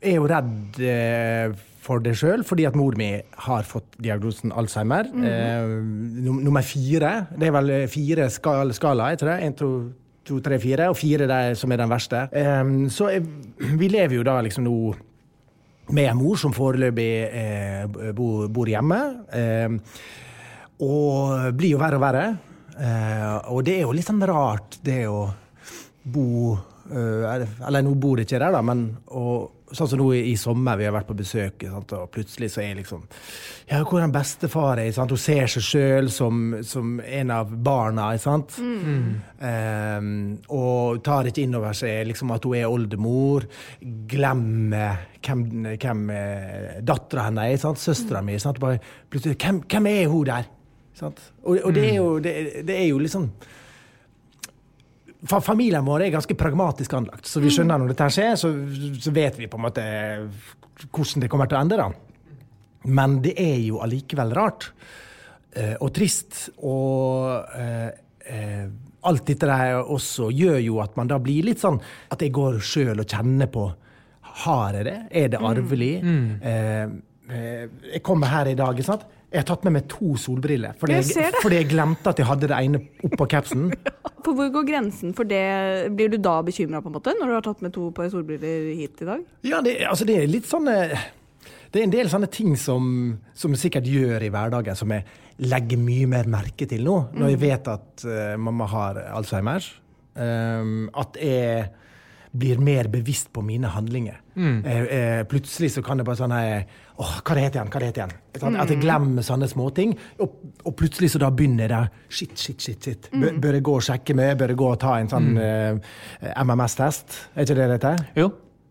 er jo redd eh, for det sjøl, fordi at mor mi har fått diagnosen Alzheimer. Mhm. eh, nummer fire. Det er vel fire skal, skalaer, tror jeg. En, to, to, tre, fire. Og fire der, som er den verste. Eh, så jeg, vi lever jo da liksom nå med en mor som foreløpig eh, bor, bor hjemme. Eh, og blir jo verre og verre. Eh, og det er jo litt sånn rart, det å bo eh, Eller nå bor det ikke der, da, men og, sånn som nå i, sommer, vi har vært på besøk, sant, og plutselig så er liksom Ja, hvor er den bestefar er? Sant? Hun ser seg sjøl som, som en av barna, ikke sant? Eh, og tar ikke inn over seg liksom, at hun er oldemor. Glemmer hvem, hvem eh, dattera hennes er, sant? søstera mi. Sant? Bare, plutselig, hvem, hvem er hun der? Sant? Og, og det, er jo, det, det er jo liksom Familien vår er ganske pragmatisk anlagt, så vi skjønner når dette skjer, så, så vet vi på en måte hvordan det kommer til å ende. da. Men det er jo allikevel rart eh, og trist. Og eh, eh, alt dette der også gjør jo at man da blir litt sånn at jeg går sjøl og kjenner på Har jeg det? Er det arvelig? Eh, eh, jeg kommer her i dag, ikke sant? Jeg har tatt med meg to solbriller. Fordi Jeg jeg, fordi jeg glemte at jeg hadde det ene oppå capsen. For hvor går grensen for det? Blir du da bekymra når du har tatt med to par solbriller hit i dag? Ja, det, altså det er litt sånne Det er en del sånne ting som, som sikkert gjør i hverdagen, som jeg legger mye mer merke til nå, når jeg vet at uh, mamma har Alzheimer. Um, at jeg blir mer bevisst på mine handlinger. Mm. Uh, uh, plutselig så kan det bare sånn her, Åh, hva det heter igjen? Hva det heter igjen? Sånn, At jeg glemmer sånne småting. Og, og plutselig så da begynner det. Shit, shit, shit. shit. Bør, bør jeg gå og sjekke med? Bør jeg gå og ta en sånn eh, MMS-test? Er ikke det det heter? Jo.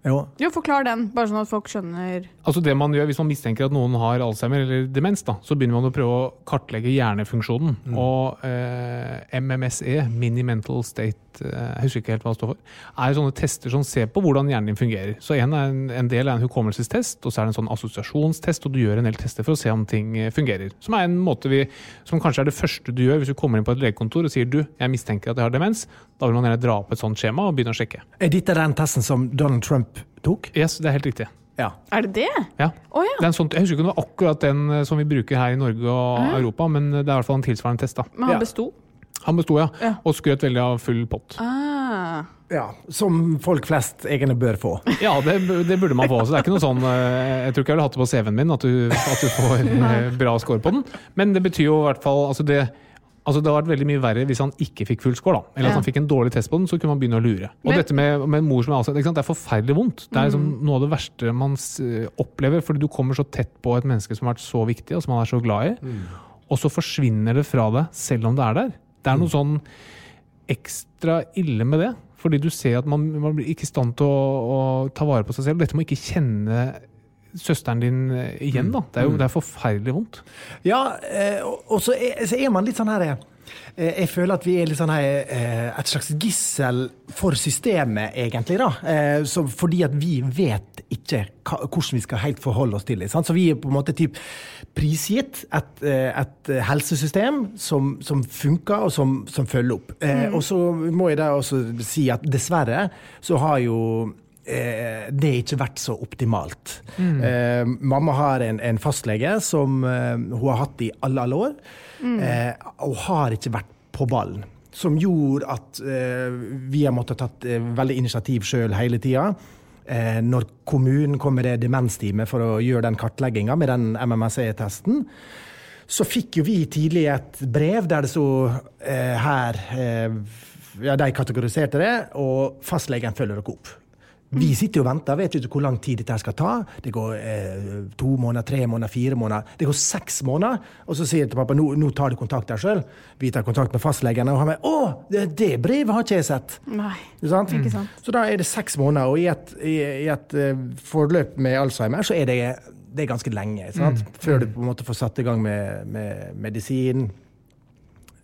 Jo. Jo, forklar den, bare sånn at folk skjønner Altså det man gjør Hvis man mistenker at noen har Alzheimer eller demens, da, så begynner man å prøve å kartlegge hjernefunksjonen. Og eh, MMSE, Mini Mental State, eh, jeg husker ikke helt hva det står for, er sånne tester som ser på hvordan hjernen din fungerer. Så en, er en, en del er en hukommelsestest, og så er det en sånn assosiasjonstest, og du gjør en del tester for å se om ting eh, fungerer. Som er en måte vi, som kanskje er det første du gjør hvis du kommer inn på et legekontor og sier du, jeg mistenker at jeg har demens. Da vil man gjerne dra opp et sånt skjema og begynne å sjekke. Er dette den testen som Donald Trump tok? Yes, det er helt riktig. Ja. Er det det? Ja. Oh, ja. Det er en sånn, jeg husker ikke om det var akkurat den eh, som vi bruker her i Norge og Europa, men det er i hvert fall en tilsvarende test. da. Men han Ja. besto? Han besto, ja, Ja. og skrøt veldig av full pott. Ah. ja. Som folk flest egentlig bør få. Ja, det, det burde man få. Så det er ikke noe sånn eh, Jeg tror ikke jeg ville hatt det på CV-en min, at du, at du får en bra score på den. Men det betyr jo i hvert fall altså det, altså det hadde vært veldig mye verre hvis han ikke fikk full score. da. Eller at han fikk en dårlig test på den, så kunne man begynne å lure. Og Men- dette med, med mor som er avsatt, det er forferdelig vondt. Det er liksom noe av det verste man opplever, fordi du kommer så tett på et menneske som har vært så viktig, og som man er så glad i. Og så forsvinner det fra deg, selv om det er der. Det er noe sånn ekstra ille med det. Fordi du ser at man, man blir ikke i stand til å, å ta vare på seg selv. Dette må ikke kjenne søsteren din eh, igjen, da. Det er jo det er forferdelig vondt. Ja, eh, og så er, så er man litt sånn her eh, Jeg føler at vi er sånn her et slags gissel for systemet, egentlig. da. Så fordi at vi vet ikke hvordan vi skal helt forholde oss til det. Sant? Så vi er på en måte typ prisgitt et, et helsesystem som, som funker, og som, som følger opp. Mm. Og så må jeg da også si at dessverre så har jo eh, det har ikke vært så optimalt. Eh, mamma har en, en fastlege som eh, hun har hatt i alle, alle år, eh, og har ikke vært på ballen. som gjorde at eh, vi har måttet tatt eh, veldig initiativ sjøl hele tida. Eh, når kommunen kom med det demensteamet for å gjøre den kartlegginga med den MMSE-testen, så fikk jo vi tidlig et brev der det sto eh, her Ja, de kategoriserte det, og fastlegen følger dere opp. Vi sitter og venter, vet ikke hvor lang tid dette skal ta. Det går eh, to måneder, tre måneder, fire måneder. Det går seks måneder. Og så sier jeg til pappa nå, nå tar du kontakt der sjøl. Vi tar kontakt med fastlegene, og han med 'Å, det, det brevet har ikke jeg sett'. Nei. Sant? Ikke sant. Så da er det seks måneder, og i et, i, i et eh, forløp med Alzheimer så er det, det er ganske lenge. Sant? Før du på en måte får satt i gang med, med medisin.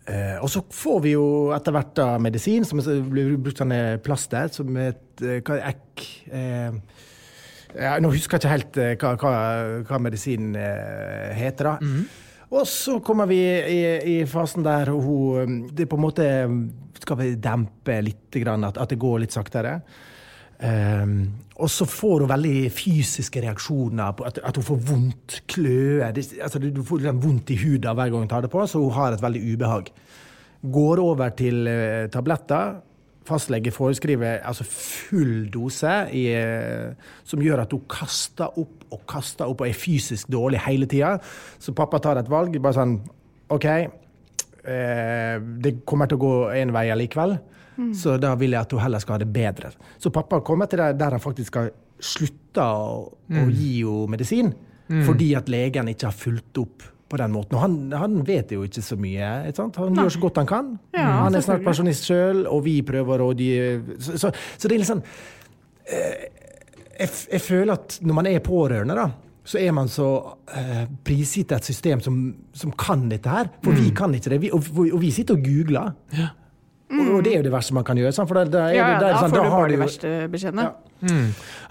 Eh, og så får vi jo etter hvert da medisin, som blir brukt sånne plaster, som et eh, hva ekk eh, ja, Nå husker jeg ikke helt eh, hva, hva, hva medisinen eh, heter, da. Og så kommer vi i, i fasen der hun eh, Det på en måte skal vi dempe litt, at, at det går litt saktere. Um, og så får hun veldig fysiske reaksjoner. på At, at hun får vondt, kløe. Altså, du får liksom vondt i huden hver gang hun tar det på, så hun har et veldig ubehag. Går over til uh, tabletter. Fastlege foreskriver altså full dose, i, eh, som gjør at hun kaster opp og kaster opp og er fysisk dårlig hele tida. Så pappa tar et valg. bare sånn OK, eh, det kommer til å gå en vei allikevel. Så da vil jeg at hun heller skal ha det bedre. Så pappa kommer til der, der han faktisk skal slutte å, å gi henne medisin, fordi at legen ikke har fulgt opp på den måten. Og han, han vet jo ikke så mye. Ikke? Han gjør så godt han kan. Ja, han er snart pensjonist sjøl, og vi prøver å rådgi så, så, så det er litt sånn eh, jeg, jeg føler at når man er pårørende, da, så er man så eh, prisgitt et system som, som kan dette her. For vi kan ikke det. Vi, og, og vi sitter og googler. Og, og det er jo det verste man kan gjøre. For det, det er Ja, ja, da, er da sånn, får da du bare de verste beskjedene. Ja.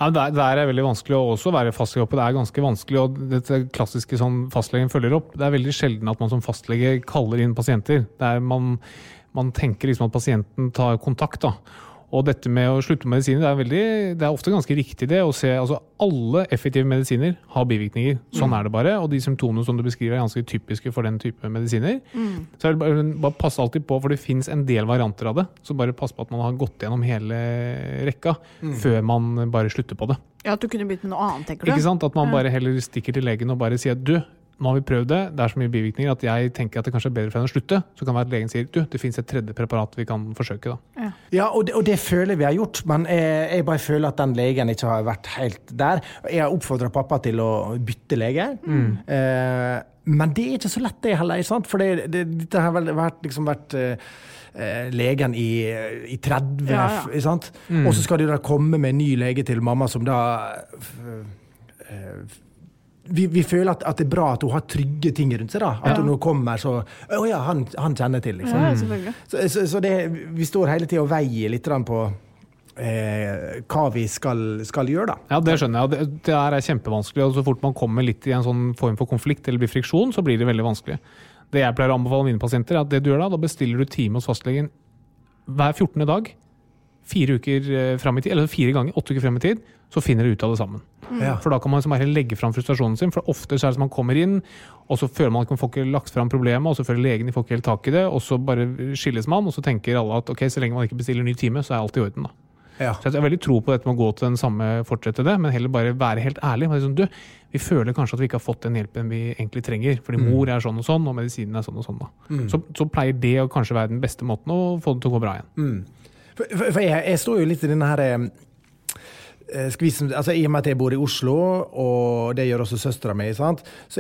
Ja, det, er, det er veldig vanskelig å også være fastlege oppe. Det er ganske vanskelig, og dette klassiske sånn fastlegen følger opp. Det er veldig sjelden at man som fastlege kaller inn pasienter. Det er man, man tenker liksom at pasienten tar kontakt. da. Og dette med å slutte med medisiner, det er, veldig, det er ofte ganske riktig det. å se, altså Alle effektive medisiner har bivirkninger. Sånn er det bare. Og de symptomene som du beskriver er ganske typiske for den type medisiner. Så er det bare, bare pass alltid på, for det fins en del varianter av det. Så bare pass på at man har gått gjennom hele rekka før man bare slutter på det. Ja, At du kunne begynt med noe annet, tenker du? Ikke sant? At man bare heller stikker til legen og bare sier du, nå har vi prøvd det, det er så mye bivirkninger at jeg tenker at det kanskje er bedre for henne å slutte. Så kan det være at legen sier du, det fins et tredje preparat vi kan forsøke. da. Ja, og det, og det føler vi har gjort, men jeg, jeg bare føler at den legen ikke har vært helt der. Jeg har oppfordra pappa til å bytte lege. Eh, men det er ikke så lett, det heller. ikke sant? For det, det, dette har vel vært, liksom vært eh, eh, legen i, i 30, Ja, ja. ikke sant? Og så skal de da komme med en ny lege til mamma som da eh, vi, vi føler at, at det er bra at hun har trygge ting rundt seg. da. At hun nå kommer så Å ja, han, han kjenner til, liksom. Ja. Så, så, så det, vi står hele tida og veier litt på eh, hva vi skal, skal gjøre, da. Ja, det skjønner jeg. Det, det er kjempevanskelig. og Så fort man kommer litt i en sånn form for konflikt eller blir friksjon, så blir det veldig vanskelig. Det jeg pleier å anbefale mine pasienter, er at det du gjør da, da bestiller du time hos fastlegen hver 14. dag. Fire uker frem i tid, eller fire ganger, åtte uker frem i tid, så finner dere ut av det sammen. Ja. For da kan man liksom bare legge fram frustrasjonen sin. For ofte så er det som man kommer inn, og så føler man at man får ikke lagt fram problemet, og så føler legen de får ikke helt tak i det, og så bare skilles man, og så tenker alle at ok, så lenge man ikke bestiller ny time, så er alt i orden. da. Ja. Så jeg har veldig tro på dette med å gå til den samme, fortsette det, men heller bare være helt ærlig. Men Liksom, du, vi føler kanskje at vi ikke har fått den hjelpen vi egentlig trenger, fordi mor er sånn og sånn, og medisinen er sånn og sånn. da. Så, så pleier det å kanskje være den beste måten å få det til å gå bra igjen. For, for, for jeg, jeg står jo litt i denne her eh, altså, I og med at jeg bor i Oslo, og det gjør også søstera mi, så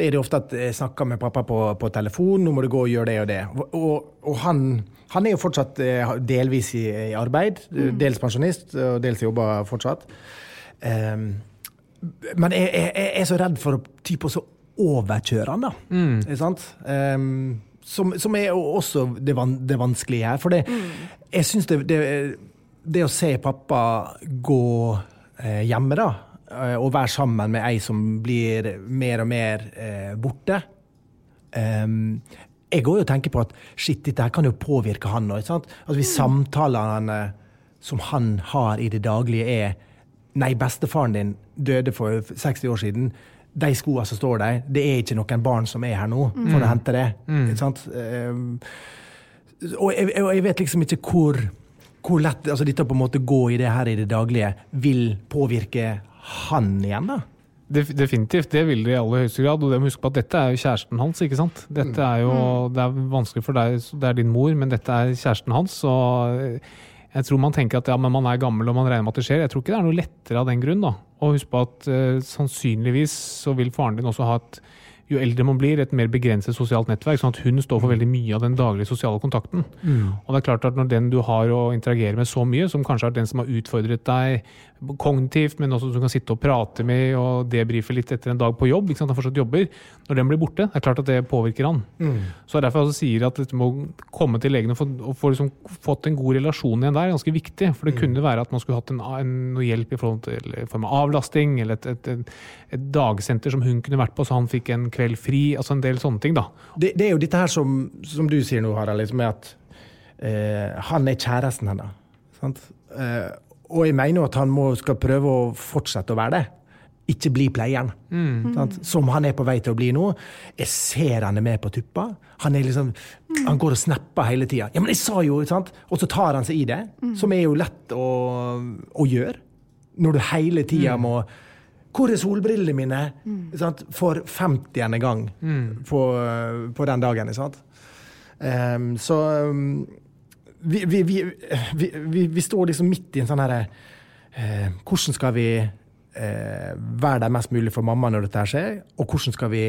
er det ofte at jeg snakker med pappa på, på telefon. 'Nå må du gå og gjøre det og det.' Og, og, han, han er jo fortsatt eh, delvis i, i arbeid. Mm. Dels pensjonist, og dels jobber fortsatt. Um, men jeg, jeg, jeg er så redd for å ty på så overkjøre han, da. Ikke sant? Ehm, som, som er også det, van, det vanskelige her. For det, jeg syns det, det, det å se pappa gå eh, hjemme, da, eh, og være sammen med ei som blir mer og mer eh, borte um, Jeg går jo og tenker på at shit, dette her kan jo påvirke han òg. Altså, hvis samtalene som han har i det daglige, er Nei, bestefaren din døde for 60 år siden. De skoene som står der, det er ikke noen barn som er her nå for å hente det. Ikke sant? Ehm, Og jeg, jeg vet liksom ikke hvor, hvor lett altså dette på en måte gå i det her i det daglige vil påvirke han igjen, da. Definitivt, det vil det i aller høyeste grad. Og det må huske på at dette er jo kjæresten hans. ikke sant? Dette er jo, Det er vanskelig for deg, det er din mor, men dette er kjæresten hans. Og jeg tror man tenker at ja, men man er gammel og man regner med at det skjer. Jeg tror ikke det er noe lettere av den grunn. da. Og husk på at eh, sannsynligvis så vil faren din også ha et jo eldre man blir, et mer begrenset sosialt nettverk, sånn at hun står for veldig mye av den daglige sosiale kontakten. Og det er klart at når den du har å interagere med så mye, som kanskje er den som har utfordret deg kognitivt, men også som du kan sitte og prate med og debrife litt etter en dag på jobb, han fortsatt jobber, når den blir borte, det er klart at det påvirker han. Så det er derfor jeg sier at dette må komme til legen og få, og få liksom, fått en god relasjon igjen der, er ganske viktig. For det kunne være at man skulle hatt en, en, noe hjelp i, forhold til, i form av avlasting, eller et, et, et, et dagsenter som hun kunne vært på, så han fikk en kveld fri, altså en del sånne ting, da. Det, det er jo dette her som, som du sier nå, Harald, liksom, at eh, han er kjæresten hennes. Sant? Eh, og jeg mener jo at han må, skal prøve å fortsette å være det. Ikke bli pleieren. Sant? Som han er på vei til å bli nå. Jeg ser han er med på tuppa. Han, er liksom, han går og snapper hele tida. Ja, men jeg sa jo, sant? Og så tar han seg i det. Som er jo lett å, å gjøre. Når du hele tida må hvor er solbrillene mine? Sant? For 50. gang på, på den dagen. Ehm, så um, vi, vi, vi, vi, står liksom midt i en sånn herre eh, Hvordan skal vi eh, være der mest mulig for mamma når dette her skjer, og hvordan skal vi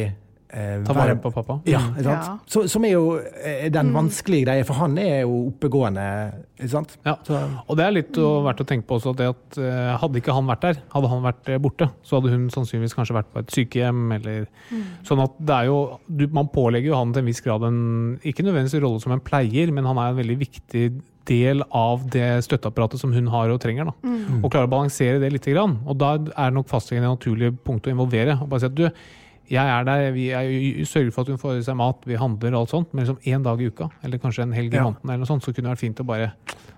Ta vare på pappa. Ja, ikke sant? Ja. Så, som er jo eh, den vanskelige greia, for han er jo oppegående. Ikke sant? Ja, og det er litt å, verdt å tenke på også, det at eh, hadde ikke han vært der, hadde han vært eh, borte, så hadde hun sannsynligvis kanskje vært på et sykehjem, eller sånn at det er jo, du, man pålegger jo han til en viss grad en, ikke nødvendigvis rolle som en pleier, men han er en veldig viktig del av det støtteapparatet som hun har og trenger. Da. Og klarer å balansere det litt. Og da er nok fastlegen et naturlig punkt å involvere. Og bare si at du, jeg er der, vi er, sørger for at hun får i seg mat, vi handler og alt sånt, men liksom én dag i uka, eller kanskje en helg i Ja. måneden, eller noe sånt, så kunne det vært fint å bare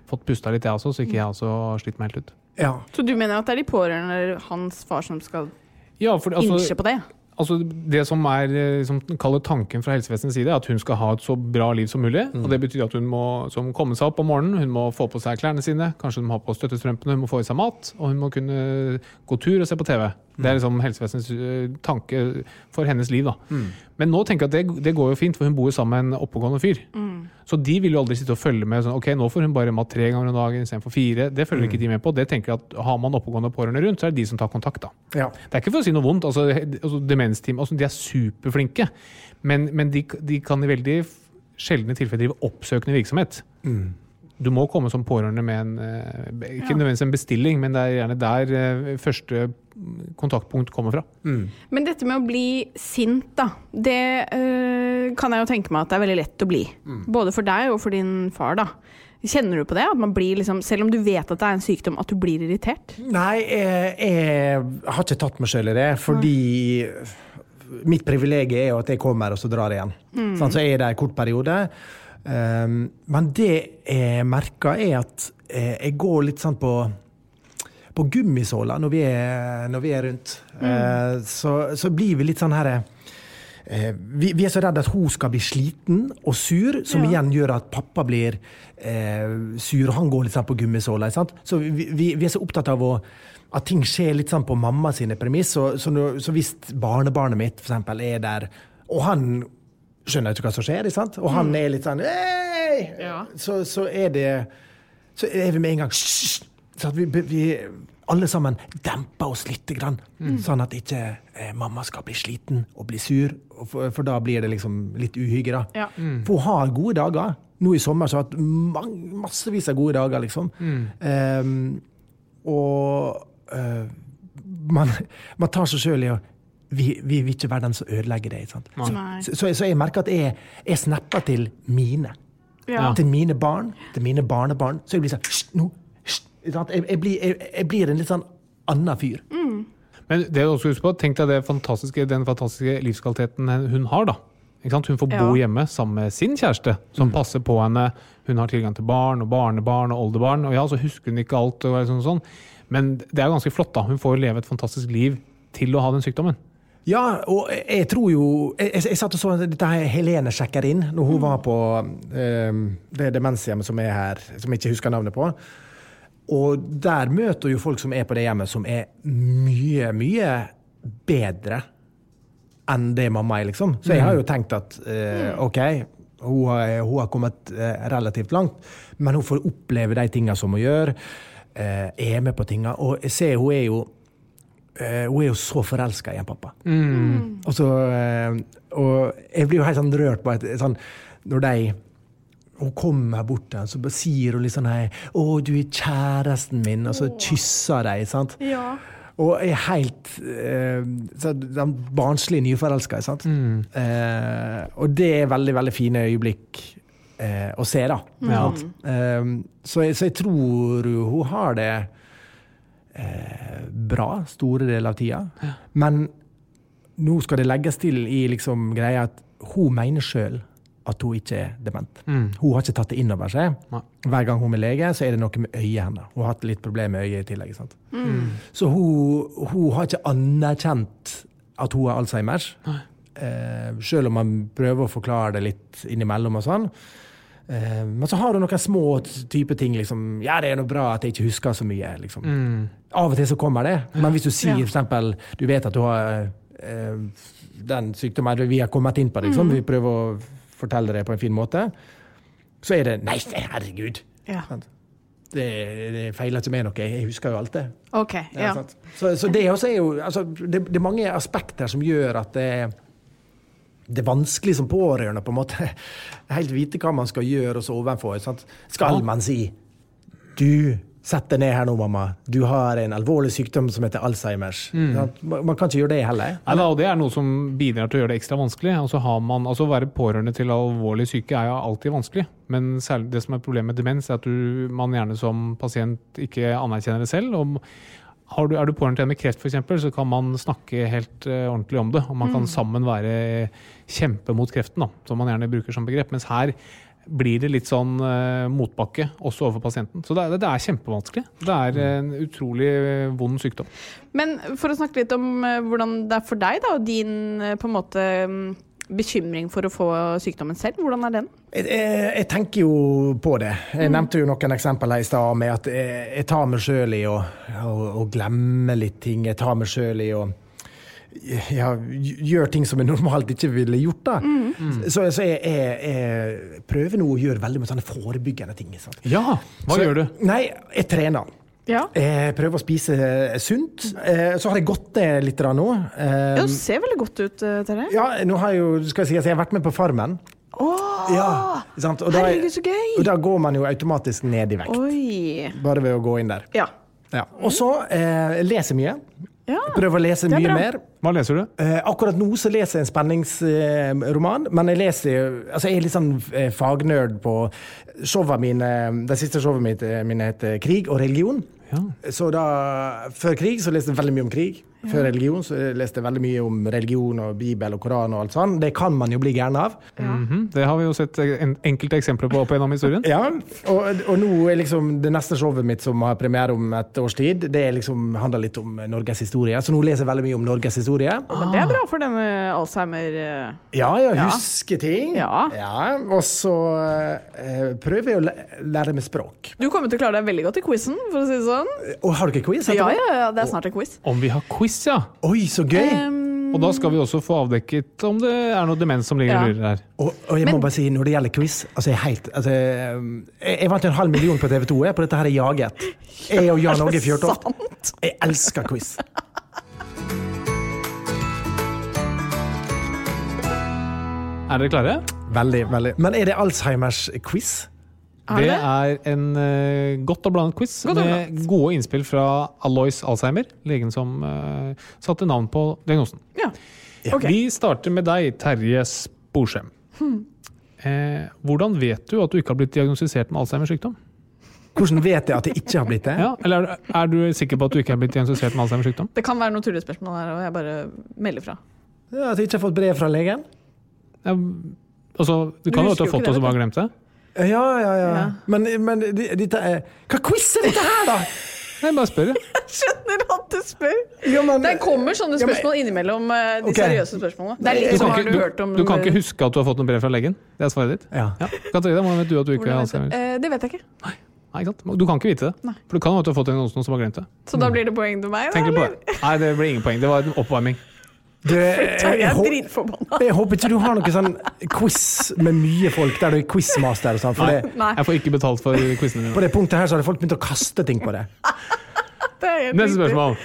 fått pusta litt, jeg også, så ikke jeg også har slitt meg helt ut. ja. Så du mener at det er de pårørende eller hans far som skal Ja, for altså, innse på det? Altså det som er liksom, kaller tanken fra helsevesenets side, er at hun skal ha et så bra liv som mulig. Og det betyr at hun må som komme seg opp om morgenen, hun må få på seg klærne sine, kanskje hun må ha på støttestrømpene, hun må få i seg mat, og hun må kunne gå tur og se på TV. Det er liksom helsevesenets eh, tanke for hennes liv. da. Men nå tenker jeg at det, det går jo fint, for hun bor jo sammen med en oppegående fyr. Så de vil jo aldri sitte og følge med sånn, ok, nå får hun bare mat tre ganger om dagen istedenfor fire. Det følger ikke de med på. Det tenker jeg at Har man oppegående pårørende rundt, så er det de som tar kontakt. da. ja. Det er ikke for å si noe vondt. altså, altså Demensteam altså, de er superflinke, men, men de, de kan i veldig sjeldne tilfeller drive oppsøkende virksomhet. Du må komme som pårørende med en eh, Ikke nødvendigvis en bestilling, men det er gjerne der eh, første kontaktpunkt kommer fra. Men dette med å bli sint, da. Det øh, kan jeg jo tenke meg at det er veldig lett å bli. Både for deg og for din far, da. Kjenner du på det? At man blir liksom, selv om du vet at det er en sykdom, at du blir irritert? Nei, jeg, jeg har ikke tatt meg sjøl i det, fordi mitt privilegium er jo at jeg kommer, og så drar jeg igjen. Sånn, så er det der en kort periode. Um, men det jeg merker, er at eh, jeg går litt sånn på på gummisåler når vi når vi er rundt. Eh, så, så blir vi litt sånn her eh, vi, vi er så redd at hun skal bli sliten og sur, som igjen gjør at pappa blir eh, sur, han går litt sånn på gummisåler. Så vi, vi, vi er så opptatt av å, at ting skjer litt sånn på mamma sine premiss. Så, så, så hvis barnebarnet mitt for eksempel er der, og han skjønner ikke hva som skjer, sant? og han er litt sånn! Ja. så, så er det Så er vi med en gang Så at vi, vi alle sammen demper oss litt, grann, sånn at ikke eh, mamma skal bli sliten og bli sur. og For, for da blir det liksom litt uhygge, da. Ja. For hun har gode dager. Nå i sommer så har hun hatt massevis av gode dager, liksom. Ehm, og uh, man, man tar seg sjøl i å vi, vi vil ikke være den som ødelegger det. sant? Så, så, så, jeg merker at jeg, jeg snapper til mine. Ja. Til mine barn, til mine barnebarn. Så jeg blir sånn Hysj, nå! Hysj! Jeg, jeg, blir, jeg, blir en litt sånn annen fyr. Men det er også husk på, tenk deg det fantastiske, den fantastiske livskvaliteten hun har. da. Ikke sant? Hun får bo Ja. hjemme sammen med sin kjæreste, som passer på henne. Hun har tilgang til barn og barnebarn og oldebarn. Og ja, så husker hun ikke alt. og sånn, sånn. Men det er ganske flott. da. Hun får leve et fantastisk liv til å ha den sykdommen. Ja, og jeg tror jo Jeg, jeg, jeg satt og så dette her Helene sjekker inn når hun var på um, det demenshjemmet som er her, som jeg ikke husker navnet på. Og der møter jo folk som er på det hjemmet, som er mye, mye bedre enn det mamma er, liksom. Så jeg har jo tenkt at uh, OK, hun har, hun har kommet uh, relativt langt, men hun får oppleve de tinga som hun gjør. Uh, er med på tinga. Og jeg ser hun er jo hun er jo så forelska i en pappa. Og, så, eh, og jeg blir jo helt sånn rørt på et, sånn, når de hun kommer bort til ham, så sier hun litt sånn her 'Å, du er kjæresten min', og så kysser de. sant? Ja. Og er helt eh, så, sånn barnslig nyforelska. sant? Eh, og det er veldig, veldig fine øyeblikk eh, å se, da. sant? Eh, så, jeg, så jeg tror hun har det eh, bra store deler av tida. Men nå skal det legges til i liksom greia at hun mener sjøl at hun ikke er dement. Hun har ikke tatt det inn over seg. Nei. Hver gang hun er lege, så er det noe med øyet hennes. Hun har hatt litt problemer med øyet i tillegg. Sant? Så hun, hun har ikke anerkjent at hun har Alzheimers. Eh, selv om man prøver å forklare det litt innimellom og sånn. Eh, men så har du noen små type ting. liksom, Ja, det er noe bra at jeg ikke husker så mye. liksom. Av og til så kommer det. Men hvis du sier for eksempel, du vet at du har eh, den sykdommen Vi har kommet inn på liksom, mm. vi prøver å fortelle det på en fin måte. Så er det Nei, herregud! Ja. Det, det feiler ikke med noe. Jeg husker jo alt det. Okay, Ja, Ja. Så, så det også er jo altså, det, det er mange aspekter som gjør at det, det er vanskelig som pårørende på en måte helt vite hva man skal gjøre og så ovenfor. Sant? Skal man si Du, sett deg ned her nå, mamma. Du har en alvorlig sykdom som heter Alzheimers. Mm. Man, kan ikke gjøre det heller. Nei, da, og Det er noe som bidrar til å gjøre det ekstra vanskelig. Altså har man, altså Å være pårørende til alvorlig syke er jo alltid vanskelig. Men særlig det som er problemet med demens, er at du, man gjerne som pasient ikke anerkjenner det selv. Og du, er du pårørende med kreft, f.eks., så kan man snakke helt uh, ordentlig om det. Og man kan sammen være kjempe mot kreften, da, som man gjerne bruker som begrep. Mens her blir det litt sånn uh, motbakke også overfor pasienten. Så det er, det er kjempevanskelig. Det er en utrolig eh, vond sykdom. Men for å snakke litt om eh, hvordan det er for deg, da, og din eh, på en måte mm, bekymring for å få sykdommen selv, hvordan er den? Jeg, jeg, jeg tenker jo på det. Jeg nevnte jo noen eksempler i stad med at jeg, jeg tar meg sjøl i å, å, å glemme litt ting. Jeg tar meg sjøl i å ja, gjøre ting som jeg normalt ikke ville gjort. da. Så, så jeg, jeg, jeg prøver nå å gjøre veldig mye sånne forebyggende ting. Sant? Ja, hva så, gjør du? Nei, jeg trener. Ja. Jeg prøver å spise sunt. Eh, Så har jeg gått ned litt da nå. Eh, Ja, Du ser veldig godt ut, til Terje. Ja, nå har jeg jo, skal jeg si jeg har vært med på Farmen. Åh, Ja, sant? Og da, herregud, så gøy! og da går man jo automatisk ned i vekt. Oi. Bare ved å gå inn der. Ja. Ja. Og så eh, leser mye. ja. Prøver å lese mye mer. Hva leser du? Eh, akkurat nå så leser jeg en spenningsroman, men jeg leser altså jeg er litt sånn eh, fagnerd på showene mine. Det siste showet mitt eh, mine heter Krig og religion. Ja. Så da, Før krig så leste jeg veldig mye om krig. Før religion så leste jeg veldig mye om religion og Bibel og Koran og alt sånt. Det kan man jo bli gæren av. Mhm, Det har vi jo sett en, enkelte eksempler på opp gjennom historien. Ja, og, og nå er liksom det neste showet mitt som har premiere om et års tid, det er liksom, handler litt om Norges historie. Så nå leser jeg veldig mye om Norges historie. Men det er bra for denne Alzheimer Ja, Ja, ja, Ja. huske ting. Ja. Og så eh, prøver jeg å læ- lære meg språk. Du kommer til å klare deg veldig godt i quizen, for å si det sånn. Og har dere quiz? Ja, ja, ja, det er snart en quiz. Om vi har quiz, ja! Oi, så gøy! Um, Og da skal vi også få avdekket om det er noe demens som ligger Ja. og lurer her. Og, og jeg må bare si, når det gjelder quiz altså jeg, er helt, altså, jeg, jeg vant en halv million på TV 2 jeg, på dette her er Jaget. Jeg og Jan Åge Fjørtoft. sant? Jeg elsker quiz. Er dere klare? Veldig, veldig. Men er det Alzheimers quiz? Er Det det? er en uh, godt og blandet quiz Godt med gode innspill fra Alois Alzheimer, legen som uh, satte navn på diagnosen. Ja. Okay. Vi starter med deg, Terje Sporsem. Eh, hvordan vet du at du ikke har blitt diagnostisert med Alzheimers sykdom? Hvordan vet jeg at jeg ikke har blitt det? Ja, eller er, er du sikker på at du ikke har blitt diagnostisert med Alzheimers sykdom? Det kan være noen tullespørsmål her, og jeg bare melder fra. Ja, At jeg ikke har fått brev fra legen? Ja, altså, du kan jo at ha har fått det og det, så bare glemt det. Ja, ja, ja. Ja. Men, men dette er Hva quiz er dette her, da?! Jeg bare spør. jeg. skjønner at du spør. Ja, men- det kommer sånne Ja, men- spørsmål innimellom eh, de okay. seriøse spørsmålene. Det er Du litt kan, sånn har ikke, du du, hørt om du kan ikke huske at du har fått noe brev fra legen? Det er svaret ditt? Ja. Katarina, hvordan vet du at du ikke har? Alzheimer? Eh, Det vet jeg ikke. Nei, ikke sant? Du kan ikke vite det. Nei. For du kan at fått en noen som har glemt det. Så da blir det poeng til meg? da? Nei, det blir ingen poeng. Det var en oppvarming. Du, jeg, Jeg er hå- jeg håper ikke du har noe sånn quiz med mye folk, der du er quizmaster og sånn. Jeg får ikke betalt for quizene på det punktet her så hadde folk begynt å kaste ting på det. det helt Neste spørsmål.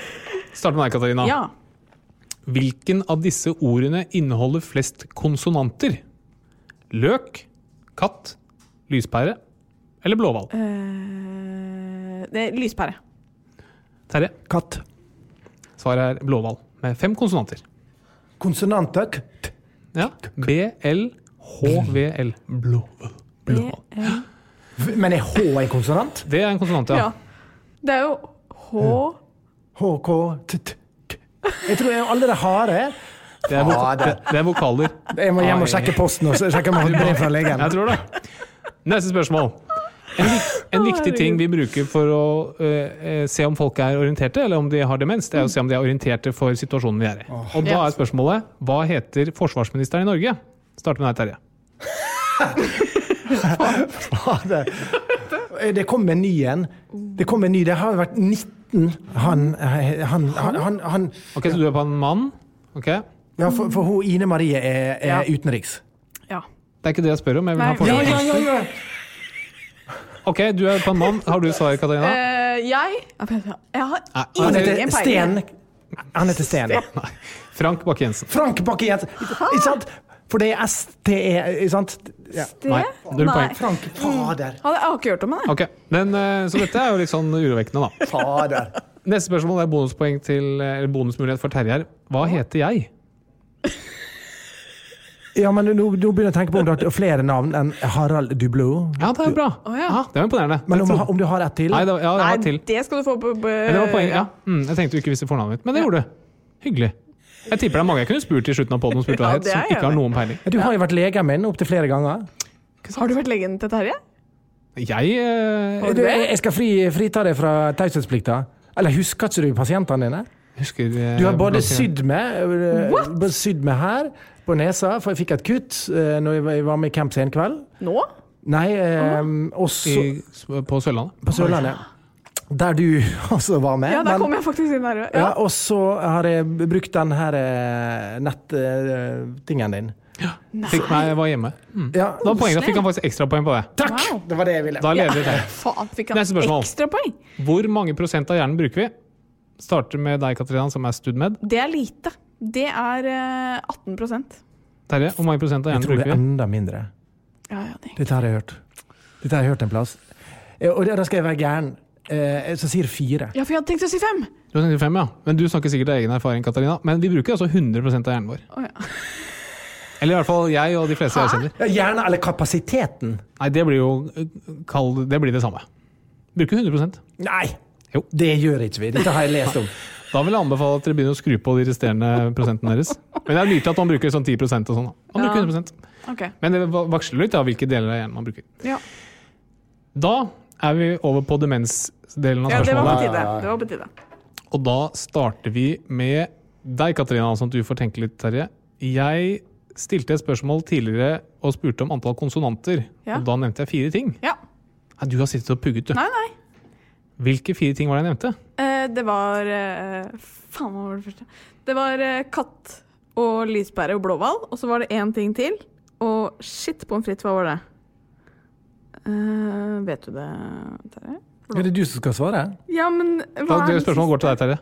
Start med deg, Katarina. Ja. Hvilken av disse ordene inneholder flest konsonanter? Løk, katt, lyspære eller blåhval? Uh, det lyspære. Terje, Katt. svaret er blåhval med fem konsonanter. Konsonanter. K- t- Ja. B-L-H-V-L. Blåhval. Men er H en konsonant? Det er en konsonant, Ja. ja. Det er jo H H, K, T, T, K. Jeg tror jeg alle de harde Det er, det, det er vokaler. Jeg må hjem og sjekke posten og sjekke om jeg har fått brev fra legen. Jeg tror det. Neste spørsmål. En, en viktig ting vi bruker for å øh, se om folk er orienterte, eller om de har demens, det er å se om de er orienterte for situasjonen vi er i. Og da er spørsmålet hva heter forsvarsministeren i Norge? Start med deg, Terje. Det kom en ny en. Det kom en ny. Det har jo vært 19 Han Han, han, han, han Ok, Så du er på en mann? Ok, Ja, for, for hun Ine Marie er, er Ja. utenriks. Ja. er ikke det jeg spør om. Jeg vil ha Nei, forsvar. ja, ja, ja. Ok, du er på en mann. Har du svar, Katarina? Uh, jeg Jeg har ingen peiling. Sten. Han heter Sten. Nei. Frank Bakke-Jensen. Frank Bakke-Jensen. Ikke sant? For det er STE, ikke sant? Ja. Nei, null Nei. poeng. Frank Fader. Hadde- Jeg har ikke hørt om det. Ok, Men, øh, Så dette er jo litt sånn urovekkende, da. Fader. Neste spørsmål er bonuspoeng til, eller bonusmulighet for Terje her. Hva heter jeg? Ja, men nå, nå begynner jeg å tenke på om du har flere navn enn Harald Dublo. Ja, det er bra. Oh, ja. det er imponerende. Men om, om du har ett til? Nei, det ja, jeg Nei, til. det skal du få på, på det var poenget, ja. Mm, jeg tenkte du ikke visste fornavnet mitt, men det gjorde du. Hyggelig. Jeg tipper det er mange jeg kunne spurt i slutten av poden om spurte hva het, som ikke har noen peiling. Du har jo vært legen min opptil flere ganger. Har du vært legen til Terje? Jeg eh, Du, du jeg jeg skal fri, frita deg fra taushetsplikta. Eller husker ikke du pasientene dine? Husker eh, Du har både sydd meg, både sydd meg her på nesa, for jeg fikk et kutt uh, når jeg var- med i Camp Senkveld. Nå? Nei, eh, også i, på Sørlandet. på Sørlandet. Der du også var med. Ja, der men- kom jeg faktisk inn her. ja, Ja. og så har jeg brukt den her nettingen din. Fikk meg, jeg var hjemme. Mm. Ja, Da, poenget, da fikk han faktisk ekstrapoeng på det. takk! Wow. Det var det jeg ville. Da leder det. Faen, fikk han Neste spørsmål. ekstra poeng? Hvor mange prosent av hjernen bruker vi? Starter med deg, Katarina, som er studmed. Det er lite. Det er eh, 18% Terje, hvor mange prosent av hjernen bruker vi? Jeg tror det er enda mindre. Ja, ja, det. Dette har jeg hørt. Dette har jeg hørt en plass. Eh, Og da skal jeg være gæren. Eh, Så sier fire. ja, for jeg hadde tenkt å si fem. Du har 95, ja. Men du snakker sikkert av egen erfaring, Katarina. Men vi bruker altså 100% av hjernen vår. Oh, ja. Eller i hvert fall jeg og de fleste jeg kjenner. Ja, Gjerne, eller kapasiteten. Nei, det blir jo eh, Det blir det samme. Bruker 100% Nei! Jo. Det gjør ikke vi. Dette har jeg lest om. Da vil jeg anbefale at dere begynner å skru på de resterende prosentene deres. Men det er til at man bruker sånn 10% og sånn. Man bruker 100 okay. Men det vaksler litt av hvilke deler av hjernen man bruker. Ja. Da er vi over på demensdelen av ja, det var på spørsmålet. Ja, Det var på tide. Og da starter vi med deg, Katarina, sånn at du får tenke litt, Terje. Jeg stilte et spørsmål tidligere og spurte om antall konsonanter. Ja. Og da nevnte jeg fire ting. Ja. Nei, du har sittet og pugget, du. Nei, nei. Hvilke fire ting var det jeg nevnte? Eh, det var eh, Faen, hva var det første? Det var eh, katt og lyspære og blåhval. Og så var det én ting til. Og shit, pommes frites, hva var det? Eh, vet du det, Terje? Er det du som skal svare? Ja, men Da, hva det er det spørsmålet går til deg, Terje.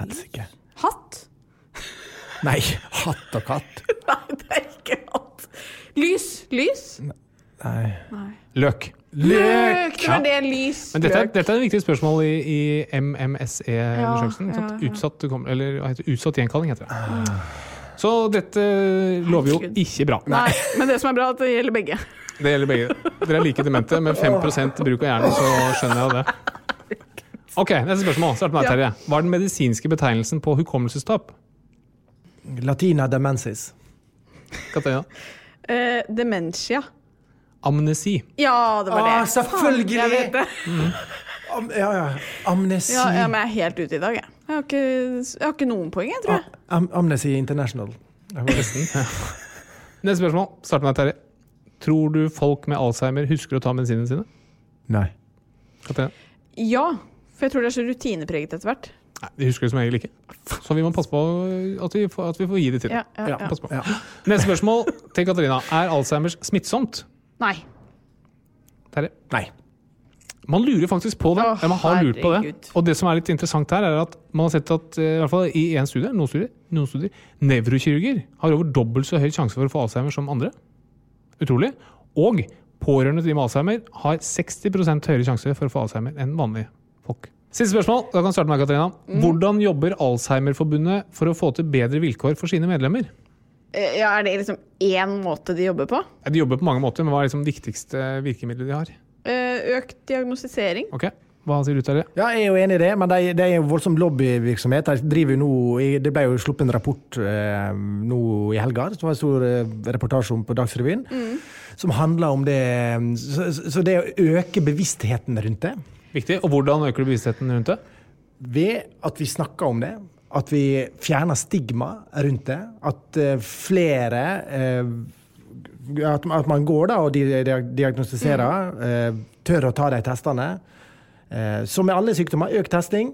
Helsike. Hatt? Nei, hatt og katt. Nei, det er ikke hatt. Lys. Lys? Nei. Løk. Løk! Ja. Er det lys? Men dette er, dette er et viktig spørsmål i, i MMSE-undersøkelsen. Ja, ja, ja. Utsatt, eller utsatt gjenkalling, heter det. Så dette lover jo ikke bra. Nei, men det som er bra, er at det gjelder begge. Det gjelder begge. Dere er like demente. Med 5 bruk av hjernen, så skjønner jeg jo det. Ok, Neste spørsmål. Start med deg, Terje. Hva er den medisinske betegnelsen på hukommelsestap? Latina demensis. Katarina? Eh, dementia. Amnesi. Ja, det var det. Ah, selvfølgelig! Jeg vet det. Am, ja, ja. Amnesi Ja, ja, men jeg er helt ute i dag, jeg. Jeg har ikke, jeg har ikke noen poeng, jeg, tror jeg. Am, amnesi International. Jeg var nesten. Neste spørsmål. Start med deg, Terje. Tror du folk med Alzheimer husker å ta medisinene sine? Nei. Katrine? Ja, for jeg tror det er så rutinepreget etter hvert. Nei, de husker det som regel ikke. Så vi må passe på at vi får, at vi får gi det til dem. Ja, ja, Ja. ja. Ja. Neste spørsmål til Katarina. Er Alzheimers smittsomt? Nei. Terje? Nei. Man lurer faktisk på det. Å, man har lurt på det. Og det som er litt interessant her, er at man har sett at eh, i hvert fall i én studie, noen studier, noen studier, nevrokirurger har over dobbelt så høy sjanse for å få Alzheimer som andre. Utrolig. Og pårørende til de med Alzheimer har 60% høyere sjanse for å få Alzheimer enn vanlige folk. Siste spørsmål. Da kan starte med Katarina. Mm. Hvordan jobber Alzheimerforbundet for å få til bedre vilkår for sine medlemmer? Eh, Ja, er det liksom én måte de jobber på? Ja, De jobber på mange måter, men hva er liksom det viktigste virkemidlet de har? Eh, Økt diagnostisering. Ok, Hva sier du, Terje? Ja, jeg er jo enig i det, men det er, det er jo voldsom lobbyvirksomhet. De nå, Det ble jo sluppet en rapport eh, nå i helga, som var en stor eh, reportasje om på Dagsrevyen, som handler om det så, så det å øke bevisstheten rundt det, Viktig. Og hvordan øker du bevisstheten rundt det? ved at vi snakker om det, at vi fjerner stigma rundt det, at eh, flere eh, at, man går da og di- di- diagnostiserer, eh, tør å ta de testene. Så som med alle sykdommer, økt testing,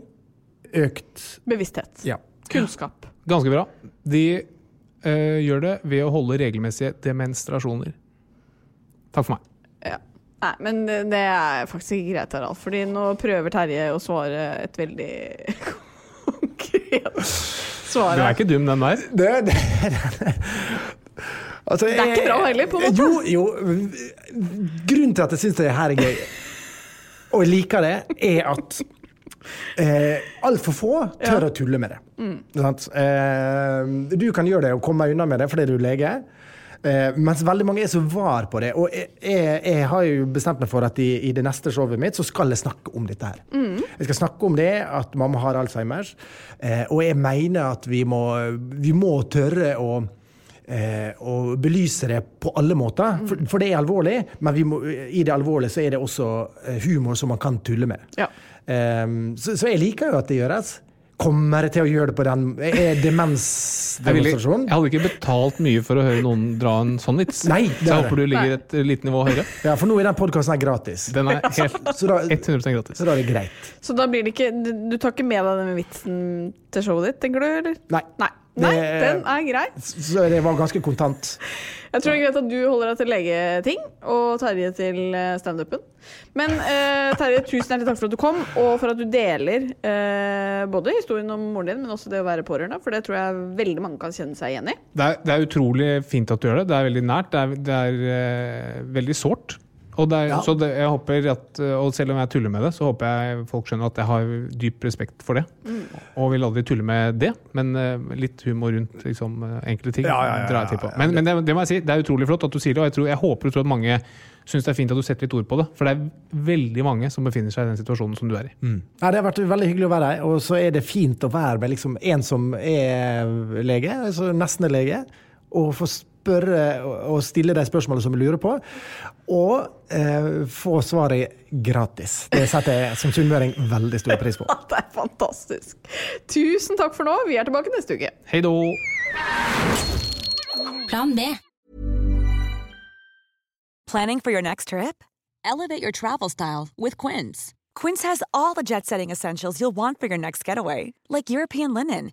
økt Bevissthet. ja. Kunnskap. Ganske bra. De uh, gjør det ved å holde regelmessige demonstrasjoner. Takk for meg. Ja. Nei, men det det er faktisk ikke greit, Harald. Fordi nå prøver Terje å svare et veldig konkret svar. Du er ikke dum, den der. Det, det, altså, Det er ikke bra heller, på en måte. Jo, jo. Grunnen til at jeg syns det her er gøy, og jeg liker det, er at eh, altfor få tør å tulle med det. Mm. Sant? Eh, du kan gjøre det og komme unna med det fordi du er lege. Eh, mens veldig mange er så var på det. Og jeg, jeg, har jo bestemt meg for at i, i det neste showet mitt så skal jeg snakke om dette her. Mm. Jeg skal snakke om det, at mamma har Alzheimers. Eh, og jeg mener at vi må, vi må tørre å og belyse det på alle måter. For, for det er alvorlig, men vi må, i det alvorlige så er det også eh, humor som man kan tulle med. Ja. Um, så, så jeg liker jo at det gjøres. Kommer jeg til å gjøre det på den Er Jeg, jeg hadde ikke betalt mye for å høre noen dra en sånn vits. Nei, Så det jeg er håper du ligger et lite nivå høyere. Ja, for nå er den podkasten gratis. Den er helt Så da, 100 gratis. så da er det greit. Så da blir det ikke Du du tar ikke med deg den vitsen til showet ditt, tenker du? Eller? Nei. Nei. Nei, Det- den er grei. Så det var ganske kontant. Jeg tror det er greit at du holder deg til legeting, og Terje til eh, standupen. Men eh, Terje, tusen hjertelig takk for at du kom, og for at du deler eh, både historien om moren din, men også det å være pårørende. For det tror jeg veldig mange kan kjenne seg igjen i. Det er, det er utrolig fint at du gjør det. Det er veldig nært. Det er, det er eh, veldig sårt. Og, det er, Ja. så det, jeg håper at, og selv om jeg tuller med det, så håper jeg folk skjønner at jeg har dyp respekt for det. Og vil aldri tulle med det, men eh, litt humor rundt liksom, enkle ting Ja, ja, ja, drar jeg til på. ja, ja. Men, men det, det må jeg si, det er utrolig flott at du sier det, og jeg, tror, jeg håper du tror at mange syns det er fint at du setter litt ord på det. For det er veldig mange som befinner seg i den situasjonen som du er i. Nei, det har vært veldig hyggelig å være her. Og så er det fint å være med liksom en som er lege, altså nesten er lege, og få spørre og stille de spørsmålene som vi lurer på. Og eh, få svaret gratis. Det setter jeg som sunnmøring veldig stor pris på. Det er fantastisk. Tusen takk for nå. Vi er tilbake neste uke. Hei da. Plan B. Planning for your next trip? Elevate your travel style with Quince. Quince has all the jet setting essentials you'll want for your next getaway, like European linen,